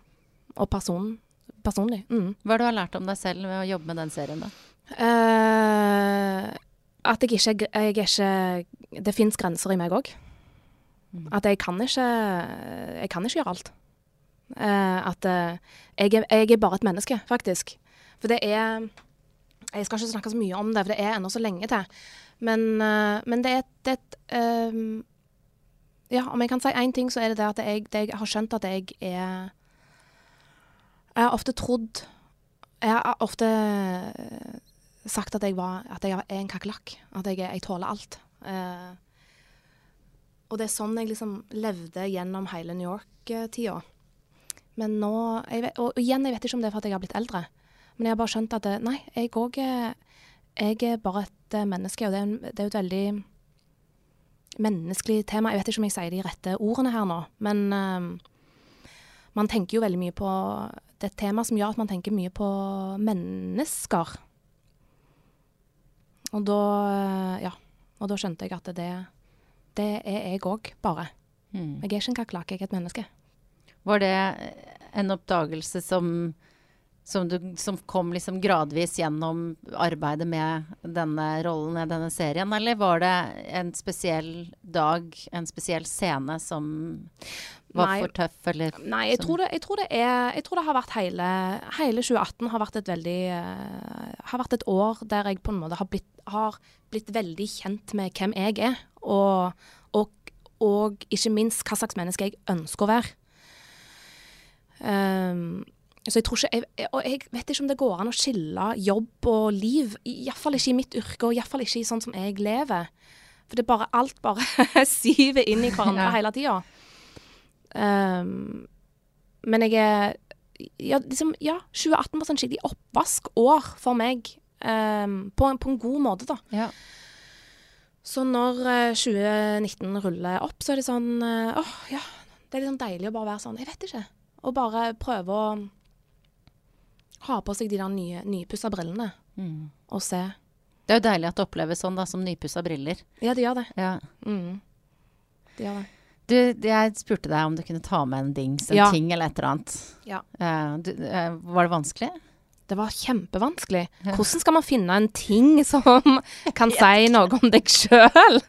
og person, personlig. Mm. Hva er det du har lært om deg selv ved å jobbe med den serien? da? Eh, at jeg ikke, jeg er ikke Det fins grenser i meg òg. Mm. At jeg kan ikke Jeg kan ikke gjøre alt. Eh, at eh, jeg, er, jeg er bare et menneske, faktisk. For det er Jeg skal ikke snakke så mye om det, for det er ennå så lenge til. Men, eh, men det er et, eh, Ja, om jeg kan si én ting, så er det det at jeg, det jeg har skjønt at jeg er Jeg har ofte trodd Jeg har ofte sagt at jeg, var, at jeg er en kakerlakk. At jeg, jeg tåler alt. Eh, og det er sånn jeg liksom levde gjennom hele New York-tida. Men nå vet, Og igjen, jeg vet ikke om det er for at jeg har blitt eldre. Men jeg har bare skjønt at det, nei, jeg òg er bare et eh, menneske, og det er, det er jo et veldig menneskelig tema. Jeg vet ikke om jeg sier de rette ordene her nå, men eh, man tenker jo veldig mye på Det er et tema som gjør at man tenker mye på mennesker. Og da eh, Ja. Og da skjønte jeg at det, det er jeg òg, bare. Mm. Jeg er ikke en kakerlakk, jeg er et menneske. Var det en oppdagelse som, som, du, som kom liksom gradvis gjennom arbeidet med denne rollen i denne serien, eller var det en spesiell dag, en spesiell scene som var Nei. for tøff, eller Nei, jeg tror, det, jeg, tror det er, jeg tror det har vært hele, hele 2018 har vært et veldig uh, Har vært et år der jeg på en måte har blitt, har blitt veldig kjent med hvem jeg er, og, og, og ikke minst hva slags menneske jeg ønsker å være. Um, så jeg tror ikke jeg, Og jeg vet ikke om det går an å skille jobb og liv. Iallfall ikke i mitt yrke, og iallfall ikke i sånn som jeg lever. For det er bare alt bare syver inn i hverandre Ja. hele tida. Um, men jeg er ja, liksom, ja, 2018 var sånn skikkelig oppvaskår for meg. Um, på, en, på en god måte, da. Ja. Så når uh, 2019 ruller opp, så er det sånn åh, uh, oh, ja. Det er litt sånn deilig å bare være sånn Jeg vet ikke. Og bare prøve å ha på seg de der nye, nypussa brillene Mm. og se. Det er jo deilig at det oppleves sånn, da, som nypussa briller. Ja, det gjør det. Ja. Mm. Det gjør det. Du, jeg spurte deg om du kunne ta med en dings, en Ja. ting eller et eller annet. Ja. Uh, du, eh, var det vanskelig? Det var kjempevanskelig. Hvordan skal man finne en ting som kan si noe om deg sjøl?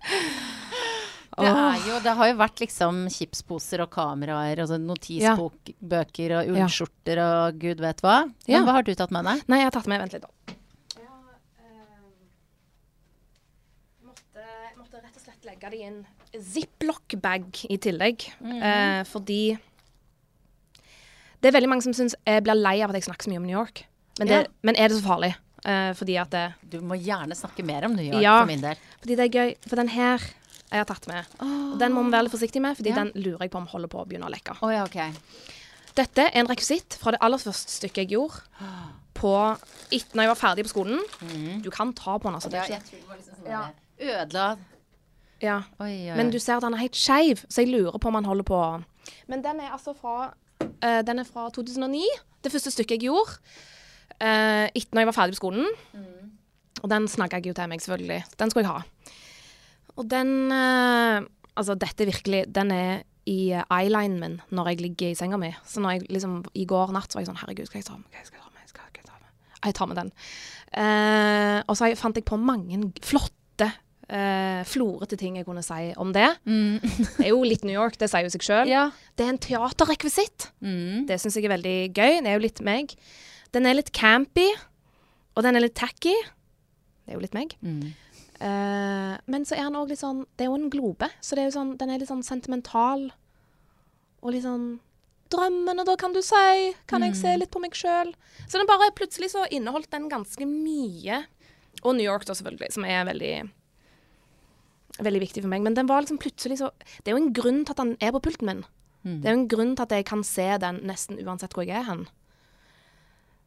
Det, jo, det har jo vært liksom chipsposer og kameraer og sånn notisbøker og ullskjorter og gud vet hva. Men hva har du tatt med deg? Nei, jeg har tatt med Vent litt, da. Og slett legge det i en ziplock-bag i tillegg. eh, fordi det er veldig mange som syns jeg blir lei av at jeg snakker så mye om New York. Men, det, Ja. men er det så farlig? Uh, fordi at det, Du må gjerne snakke mer om New York Ja. for min del. Fordi det er gøy. For den her jeg har tatt med. Oh. den må vi være litt forsiktige med, fordi Ja. den lurer jeg på om holder på å begynne å lekke. Oh, ja, okay. Dette er en rekvisitt fra det aller første stykket jeg gjorde på etter når jeg var ferdig på skolen. Du kan ta på den, altså. Det Ja, er ikke, jeg liksom sånn der, Ødela ja. Oi, oi, Men du ser at den er helt skeiv, så jeg lurer på om han holder på Men den er altså fra uh, Den er fra 2009. Det første stykket jeg gjorde uh, etter når jeg var ferdig på skolen. Og den snakka jeg jo til meg, selvfølgelig. Den skulle jeg ha. Og den uh, Altså, dette virkelig Den er i eh, eyelinen min når jeg ligger i senga mi. Så når jeg liksom I går natt så var jeg sånn Herregud, skal jeg ta med? Hva skal jeg ta med? Skal jeg ta med? Jeg tar med den. Uh, og så fant jeg på mange flotte, Uh, florete ting jeg kunne si om det. Det er jo litt New York, det sier jo seg sjøl. Ja. Det er en teaterrekvisitt. Mm. Det syns jeg er veldig gøy. Det er jo litt meg. Den er litt campy, og den er litt tacky. Det er jo litt meg. Mm. Uh, men så er han òg litt sånn Det er jo en globe, så det er sånn, den er litt sånn sentimental. Og litt sånn Drømmene, da, kan du si. Kan jeg se litt på meg sjøl? Så den bare plutselig så inneholdt den ganske mye. Og New York, da, selvfølgelig, som er veldig Veldig viktig for meg. Men den var liksom plutselig så Det er jo en grunn til at han er på pulten min. Det er jo en grunn til at jeg kan se den nesten uansett hvor jeg er hen.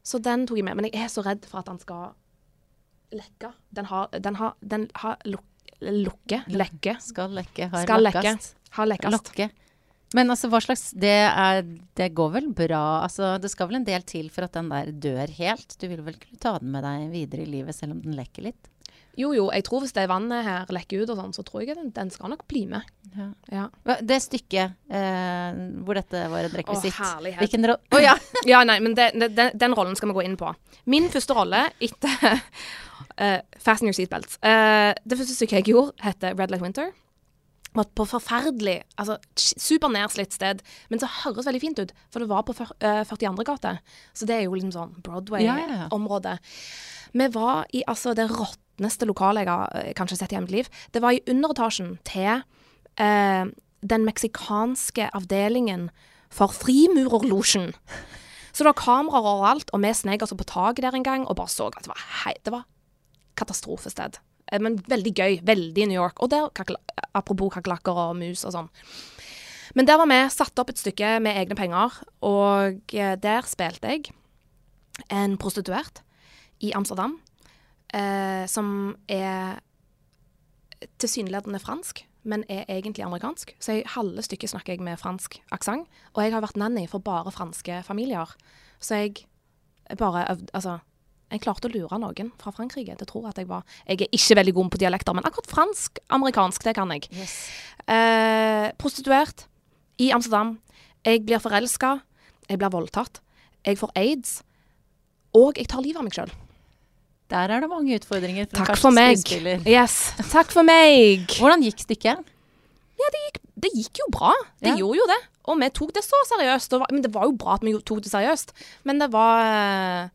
Så den tok jeg med. Men jeg er så redd for at den skal lekke. Den har, den har, den har luk, lukke, lekke. Skal lekke. Har Skal lekke. Har lekkast. Lokke. Men altså, hva slags det, er, det går vel bra? Altså, det skal vel en del til for at den der dør helt? Du vil vel kunne ta den med deg videre i livet selv om den lekker litt? Jo, jo, jeg tror hvis det vannet her lekker ut og sånn, så tror jeg den, den skal nok bli med. Ja. Ja. Det stykket eh, hvor dette var en rekvisitt herlighet. Hvilken rolle Å ja! Ja, nei, men det, det, den, den rollen skal vi gå inn på. Min første rolle etter uh, Fasten your seatbelts. Uh, det første stykket jeg gjorde, heter Red Light Winter. Var på forferdelig, altså supernedslitt sted, men så høres veldig fint ut. For det var på eh, 42. gate, så det er jo liksom sånn Ja, ja, ja. Vi var i altså det råtneste lokalet jeg har eh, kanskje sett i hele mitt liv. Det var i underetasjen til eh, den meksikanske avdelingen for Frimurerlosjen. Så det var kameraer overalt, og vi snek altså på taket der en gang og bare så at det var, hei, det var katastrofested. Eh, Men veldig gøy. Veldig New York. Og der, apropos kakerlakker og mus og sånn. Men der var vi satt opp et stykke med egne penger, og eh, der spilte jeg en prostituert i Amsterdam, eh, som er tilsynelatende fransk, men er egentlig amerikansk. Så i halve stykket snakker jeg med fransk aksent. Og jeg har vært nanny for bare franske familier. Så jeg bare øvde Altså, jeg klarte å lure noen fra Frankrike til å tro at jeg var Jeg er ikke veldig god på dialekter, men akkurat fransk-amerikansk, det kan jeg. Eh, prostituert i Amsterdam. Jeg blir forelska. Jeg blir voldtatt. Jeg får aids. Og jeg tar livet av meg sjøl. Der er det mange utfordringer. for Takk for meg. Yes. Takk for meg. Hvordan gikk stykket? Det gikk jo bra. Det Ja. gjorde jo det. Og vi tok det så seriøst. Det men det var jo bra at vi tok det seriøst. Men det var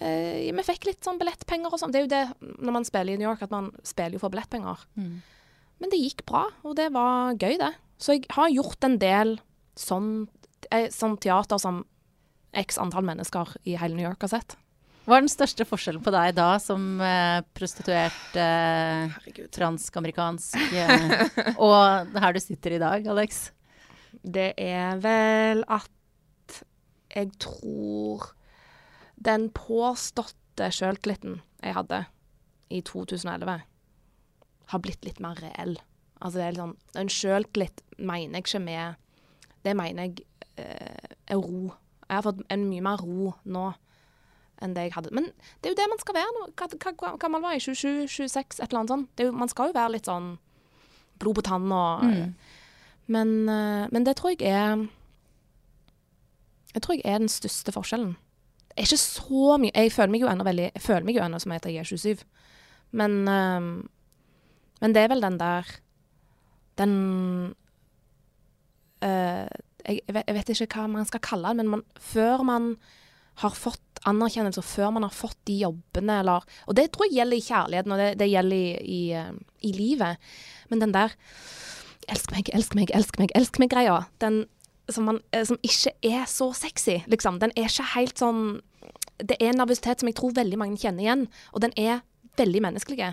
eh, Vi fikk litt sånn billettpenger og sånn. Det er jo det når man spiller i New York, at man spiller jo for billettpenger. Mm. Men det gikk bra, og det var gøy, det. Så jeg har gjort en del sånn, eh, sånn teater som x antall mennesker i hele New York har sett. Hva er den største forskjellen på deg da, som eh, prostituert eh, Herregud. fransk-amerikansk, eh, og her du sitter i dag, Alex? Det er vel at jeg tror den påståtte sjøltilliten jeg hadde i 2011, har blitt litt mer reell. Altså det er litt sånn, En sjøltillit mener jeg ikke med Det mener jeg eh, er ro. Jeg har fått en mye mer ro nå enn det jeg hadde. Men det er jo det man skal være. nå. Hva, gammel var jeg? 27-26? Et eller annet sånt. Det jo, man skal jo være litt sånn blod på tann og Mm. men, eh, men det tror jeg er Jeg tror jeg er den største forskjellen. Er ikke så mye Jeg føler meg jo ennå veldig Jeg føler meg jo ennå som jeg er 27. Men eh, Men det er vel den der Den uh, jeg, jeg vet- ikke hva man skal kalle den, men man, før man har fått anerkjennelse, før man har fått de jobbene, eller Og det tror jeg gjelder i kjærligheten, og det, det gjelder i, i, eh, i livet. Men den der elsk meg, elsk meg, elsk meg, elsk meg-greia, den som, man, eh, som ikke er så sexy, liksom. Den er ikke helt sånn Det er en nervøsitet som jeg tror veldig mange kjenner igjen, og den er veldig menneskelig.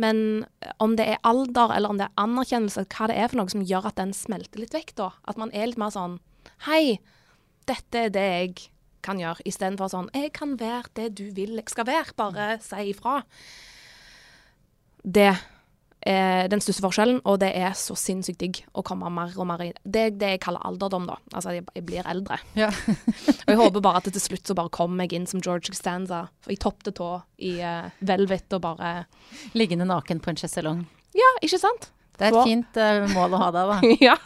Men om det er alder, eller om det er anerkjennelse, hva det er for noe som gjør at den smelter litt vekk, da. At man er litt mer sånn Hei, dette er det jeg kan gjøre, istedenfor sånn Jeg kan være det du vil jeg skal være, bare si ifra. Det er den største forskjellen, og det er så sinnssykt digg å komme mer og mer i Det er det jeg kaller alderdom, da. Altså, jeg, jeg blir eldre. Ja. Og jeg håper bare at til slutt så bare kommer jeg inn som George Costanza, i topp til tå, i eh, velvet og bare Liggende naken på en sjeselong. Ja, ikke sant? Det er et fint uh, mål å ha da, da. ja.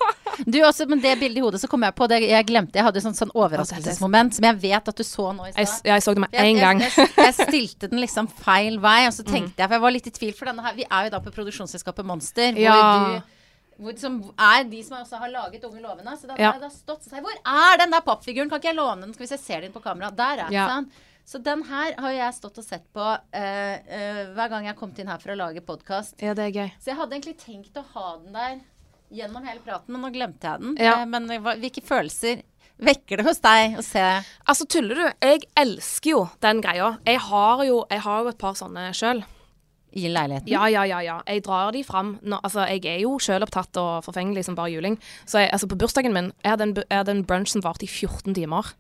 Du også, men det bildet i hodet, så kom jeg på det jeg glemte. Jeg hadde et sånn, sånn overraskelsesmoment som jeg vet at du så nå i stad. Jeg, jeg så det med én gang. Jeg, jeg, stilte den liksom feil vei, og så tenkte jeg, for jeg var litt i tvil, for denne her Vi er jo da på produksjonsselskapet Monster, hvor Ja. du hvor, som er de som også har laget Unge lovende. Så da Ja. har jeg da stått seg Hvor er den der pappfiguren? Kan ikke jeg låne den? Skal vi se, ser den på kamera? Der er den. Ja. sant? Så den her har jeg stått og sett på uh, uh, hver gang jeg kommet inn her for å lage podkast. Ja, det er gøy. Så jeg hadde egentlig tenkt å ha den der gjennom hele praten, men nå glemte jeg den. Ja. Uh, men hvilke følelser vekker det hos deg å se Altså, tuller du? Jeg elsker jo den greia. Jeg har jo, jeg har jo et par sånne sjøl. i leiligheten? Ja, ja, ja, ja. Jeg drar de fram. Nå, altså, jeg er jo sjølopptatt og forfengelig som bare juling. Så jeg, altså, på bursdagen min Jeg hadde en, jeg hadde en brunch som varte i 14 timer.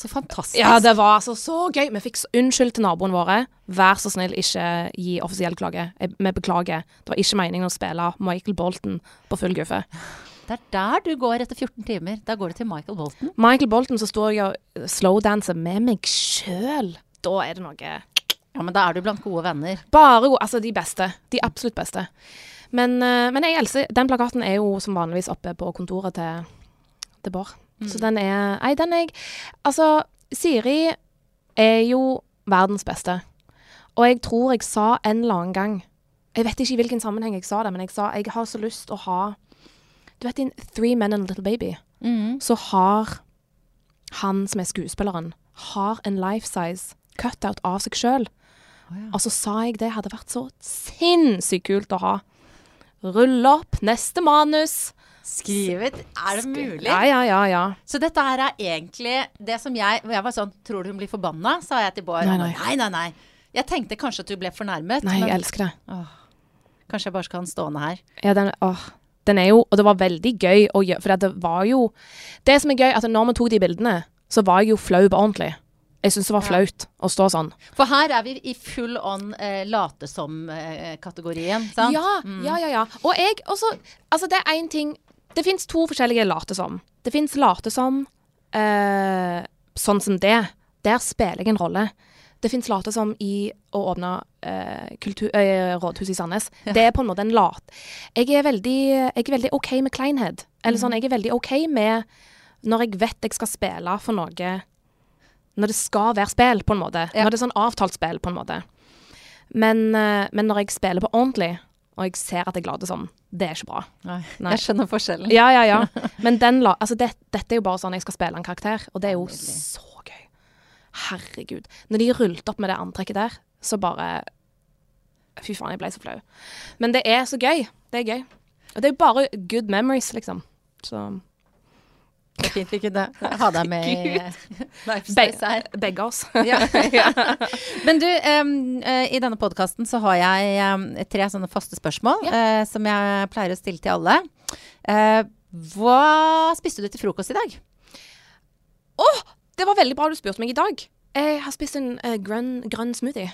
Så fantastisk. Ja, det var altså så gøy. Vi fikk unnskyld til naboene våre. Vær så snill, ikke gi offisiell klage. Vi beklager. Det var ikke meningen å spille Michael Bolton på full guffe. Det er der du går etter 14 timer. Da går du til Michael Bolton. Michael Bolton, så står jeg og slowdanser med meg sjøl. Da er det noe Ja, men da er du blant gode venner. Bare gode. Altså, de beste. De absolutt beste. Men, eh, men jeg elsker Den plakaten er jo som vanligvis oppe på kontoret til, til Bård. Så den er Nei, den er jeg Altså, Siri er jo verdens beste. Og jeg tror jeg sa en eller annen gang Jeg vet ikke i hvilken sammenheng jeg sa det, men jeg sa jeg har så lyst å ha Du vet i Three Men and a Little Baby, mm. så har han som er skuespilleren, har en life size cutout av seg sjøl. Og så sa jeg det hadde vært så sinnssykt kult å ha. Rull opp neste manus. Skrevet Er det mulig? Ja, ja, ja. ja. Så dette her er egentlig det som jeg hvor Jeg var sånn Tror du hun blir forbanna? sa jeg til Bård. Nei, nei. nei, nei, nei. Jeg tenkte kanskje at du ble fornærmet. Nei, jeg elsker det. åh, kanskje jeg bare skal ha den stående her. Ja, den, åh, den er jo Og det var veldig gøy å gjøre, for det var jo Det som er gøy, at når vi tok de bildene, så var jeg jo flau på ordentlig. Jeg syns det var flaut å stå sånn. For her er vi i full on eh, late som-kategorien, sant? Ja, ja, ja, ja. Og jeg også Altså, det er én ting Det fins to forskjellige late som. Det fins late som eh, sånn som det. Der spiller jeg en rolle. Det fins late som i å åpne eh, kultur, eh, rådhuset i Sandnes. Det er på en måte en lat. Jeg er veldig, jeg er veldig OK med kleinhet. Eller sånn, jeg er veldig OK med når jeg vet jeg skal spille for noe Når det skal være spill, på en måte. Ja. Når det er sånn avtalt spill, på en måte. Men, eh, men når jeg spiller på ordentlig, og jeg ser at jeg later som, det er ikke bra. Nei, Nei. Jeg skjønner forskjellen. Ja, ja, ja. Men den la, altså det, dette er jo bare sånn jeg skal spille en karakter, og det er jo så gøy. Herregud. Når de rullet opp med det antrekket der, så bare Fy faen, jeg ble så flau. Men det er så gøy. Det er gøy. Og det er jo bare good memories, liksom. Så Det er fint vi kunne ha deg med i Life Be her. begge oss. Ja. Men du, um, eh, i denne podkasten så har jeg um, tre sånne faste spørsmål eh, som jeg pleier å stille til alle. Uh, hva spiste du til frokost i dag? Det var veldig bra du spurte meg i dag. Jeg har spist en uh, grønn, grønn smoothie.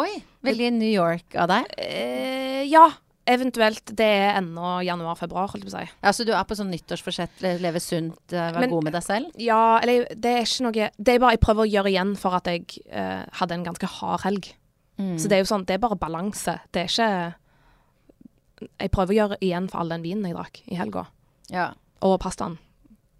Oi, veldig New York av deg. Eh, ja. Eventuelt det er ennå januar-februar, holdt jeg på å si. Ja, Så du er på sånn nyttårsforsett, leve sunt, eh, være Men- god med deg selv? Ja, eller det er ikke noe Det er bare jeg prøver å gjøre igjen for at jeg eh, hadde en ganske hard helg. Mm. Så det er jo sånn, det er bare balanse. Det er ikke Jeg prøver å gjøre igjen for all den vinen jeg drakk i helga. Ja. Og pastaen.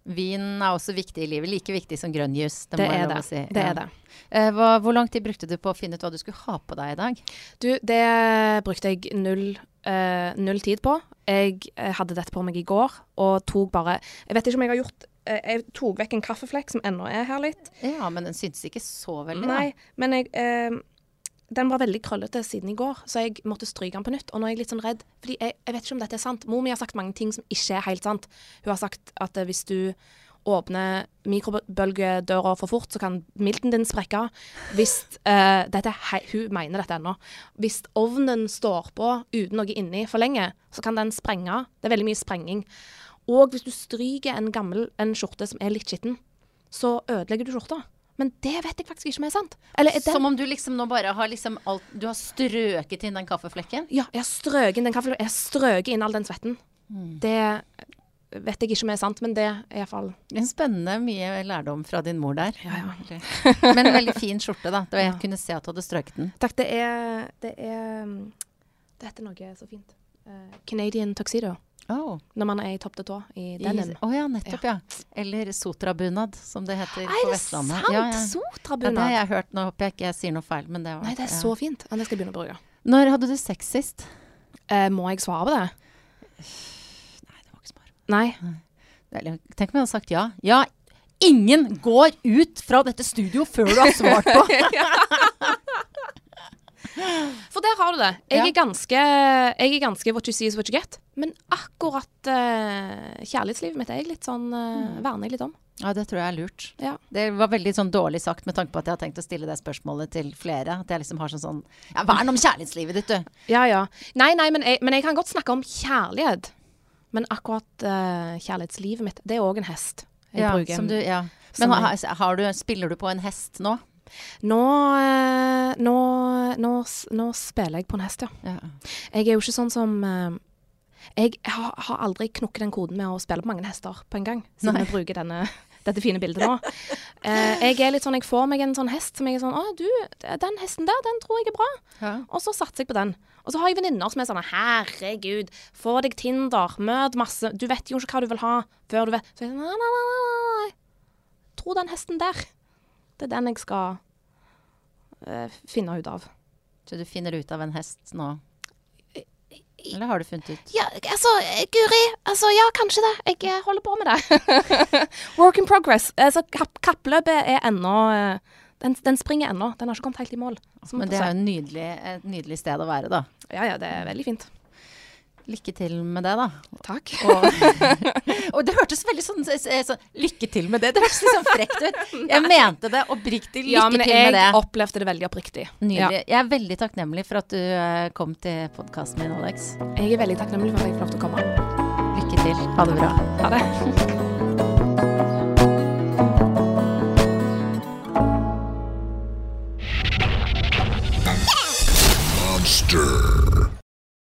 Vin er også viktig i livet. Like viktig som grønn jus. Det, Det er det. si. Det Ja. er det. Eh, hva, hvor lang tid brukte du på å finne ut hva du skulle ha på deg i dag? Du, det brukte jeg null, eh, null tid på. Jeg eh, hadde dette på meg i går, og tok bare Jeg vet ikke om jeg har gjort eh, Jeg tok vekk en kaffeflekk som ennå er her litt. Ja, men den syntes ikke så veldig. da. Nei, men jeg eh, Den var veldig krøllete siden i går, så jeg måtte stryke den på nytt. Og nå er jeg litt sånn redd, fordi jeg, jeg vet ikke om dette er sant. Mor mi har sagt mange ting som ikke er helt sant. Hun har sagt at eh, hvis du åpner mikrobølgedøra for fort, så kan milten din sprekke. Hvis uh, dette Hun mener dette ennå. Hvis ovnen står på uten noe inni for lenge, så kan den sprenge. Det er veldig mye sprenging. Og hvis du stryker en gammel en skjorte som er litt skitten, så ødelegger du skjorta. Men det vet jeg faktisk ikke om er sant. Eller er Som om du liksom nå bare har liksom alt Du har strøket inn den kaffeflekken? Ja, jeg har strøket inn den kaffeflekken. Jeg har strøket inn all den svetten. Mm. Det vet jeg ikke om er sant, men det er iallfall En spennende mye lærdom fra din mor der. Ja, ja. Men veldig fin skjorte, da. Det var jeg Ja. kunne se at du hadde strøket den. Takk, det er Det er um, Det heter noe så fint. Uh, Canadian tuxedo. Oh. Når man er i topp til tå i denim. Å ja, nettopp, ja. Eller sotrabunad, som det heter Er på det Vestlandet. sant? Ja, ja. ja, det Sotrabunad? har jeg hørt. Nå håper jeg ikke jeg sier noe feil, men det var Nei, det er ja. så fint. Ja, det skal jeg begynne å bruke. Når hadde du sex sist? Eh, må jeg svare på det? Nei, det var ikke smart. Nei. Tenk om jeg hadde sagt ja. Ja, ingen går ut fra dette studio før du har svart på! For der har du det. Jeg, Ja. er ganske, jeg er ganske what you see is what you get. Men akkurat uh, kjærlighetslivet mitt er jeg litt sånn uh, verner jeg litt om. Ja, det tror jeg er lurt. Ja. Det var veldig sånn dårlig sagt med tanke på at jeg har tenkt å stille det spørsmålet til flere. At jeg liksom har sånn sånn Ja, vern om kjærlighetslivet ditt, du. Ja, ja. Nei, nei, men jeg, men jeg kan godt snakke om kjærlighet. Men akkurat uh, kjærlighetslivet mitt, det er òg en hest jeg ja, bruker. som du, ja. Men har, har du, spiller du på en hest nå? Nå, eh, nå, nå, nå spiller jeg på en hest, ja. Ja. Jeg er jo ikke sånn som eh, Jeg har, har aldri knukket den koden med å spille på mange hester på en gang, siden Nei. vi bruker denne, dette fine bildet nå. Eh, jeg er litt sånn, jeg får meg en sånn hest som jeg er sånn Å, du, den hesten der, den tror jeg er bra. Ja. Og så satser jeg på den. Og så har jeg venninner som er sånn Herregud, få deg Tinder, møt masse Du vet jo ikke hva du vil ha før du vet Så jeg sier Nei, nei, nei, nei. Tro den hesten der. Det er den jeg skal uh, finne ut av. Så du finner ut av en hest nå? Eller har du funnet ut? Ja, altså, Guri. Altså, ja, kanskje det. Jeg eh, holder på med det. Work in progress. Altså, kapp, kappløpet er ennå eh, den, den springer ennå. Den har ikke kommet helt i mål. Men det er jo en nydelig, et nydelig sted å være, da. Ja, ja, det er veldig fint. Lykke til med det, da. Takk. Og, og det hørtes veldig sånn, sånn Lykke til med det. Det hørtes litt sånn frekt ut. Jeg mente det oppriktig. Lykke Ja, til med det. Ja, men jeg opplevde det veldig oppriktig. Nydelig. Jeg er veldig takknemlig for at du eh, kom til podkasten min, Alex. Jeg er veldig takknemlig for at jeg fikk lov til å komme. Lykke til. Ha det bra. Ha det. Monster.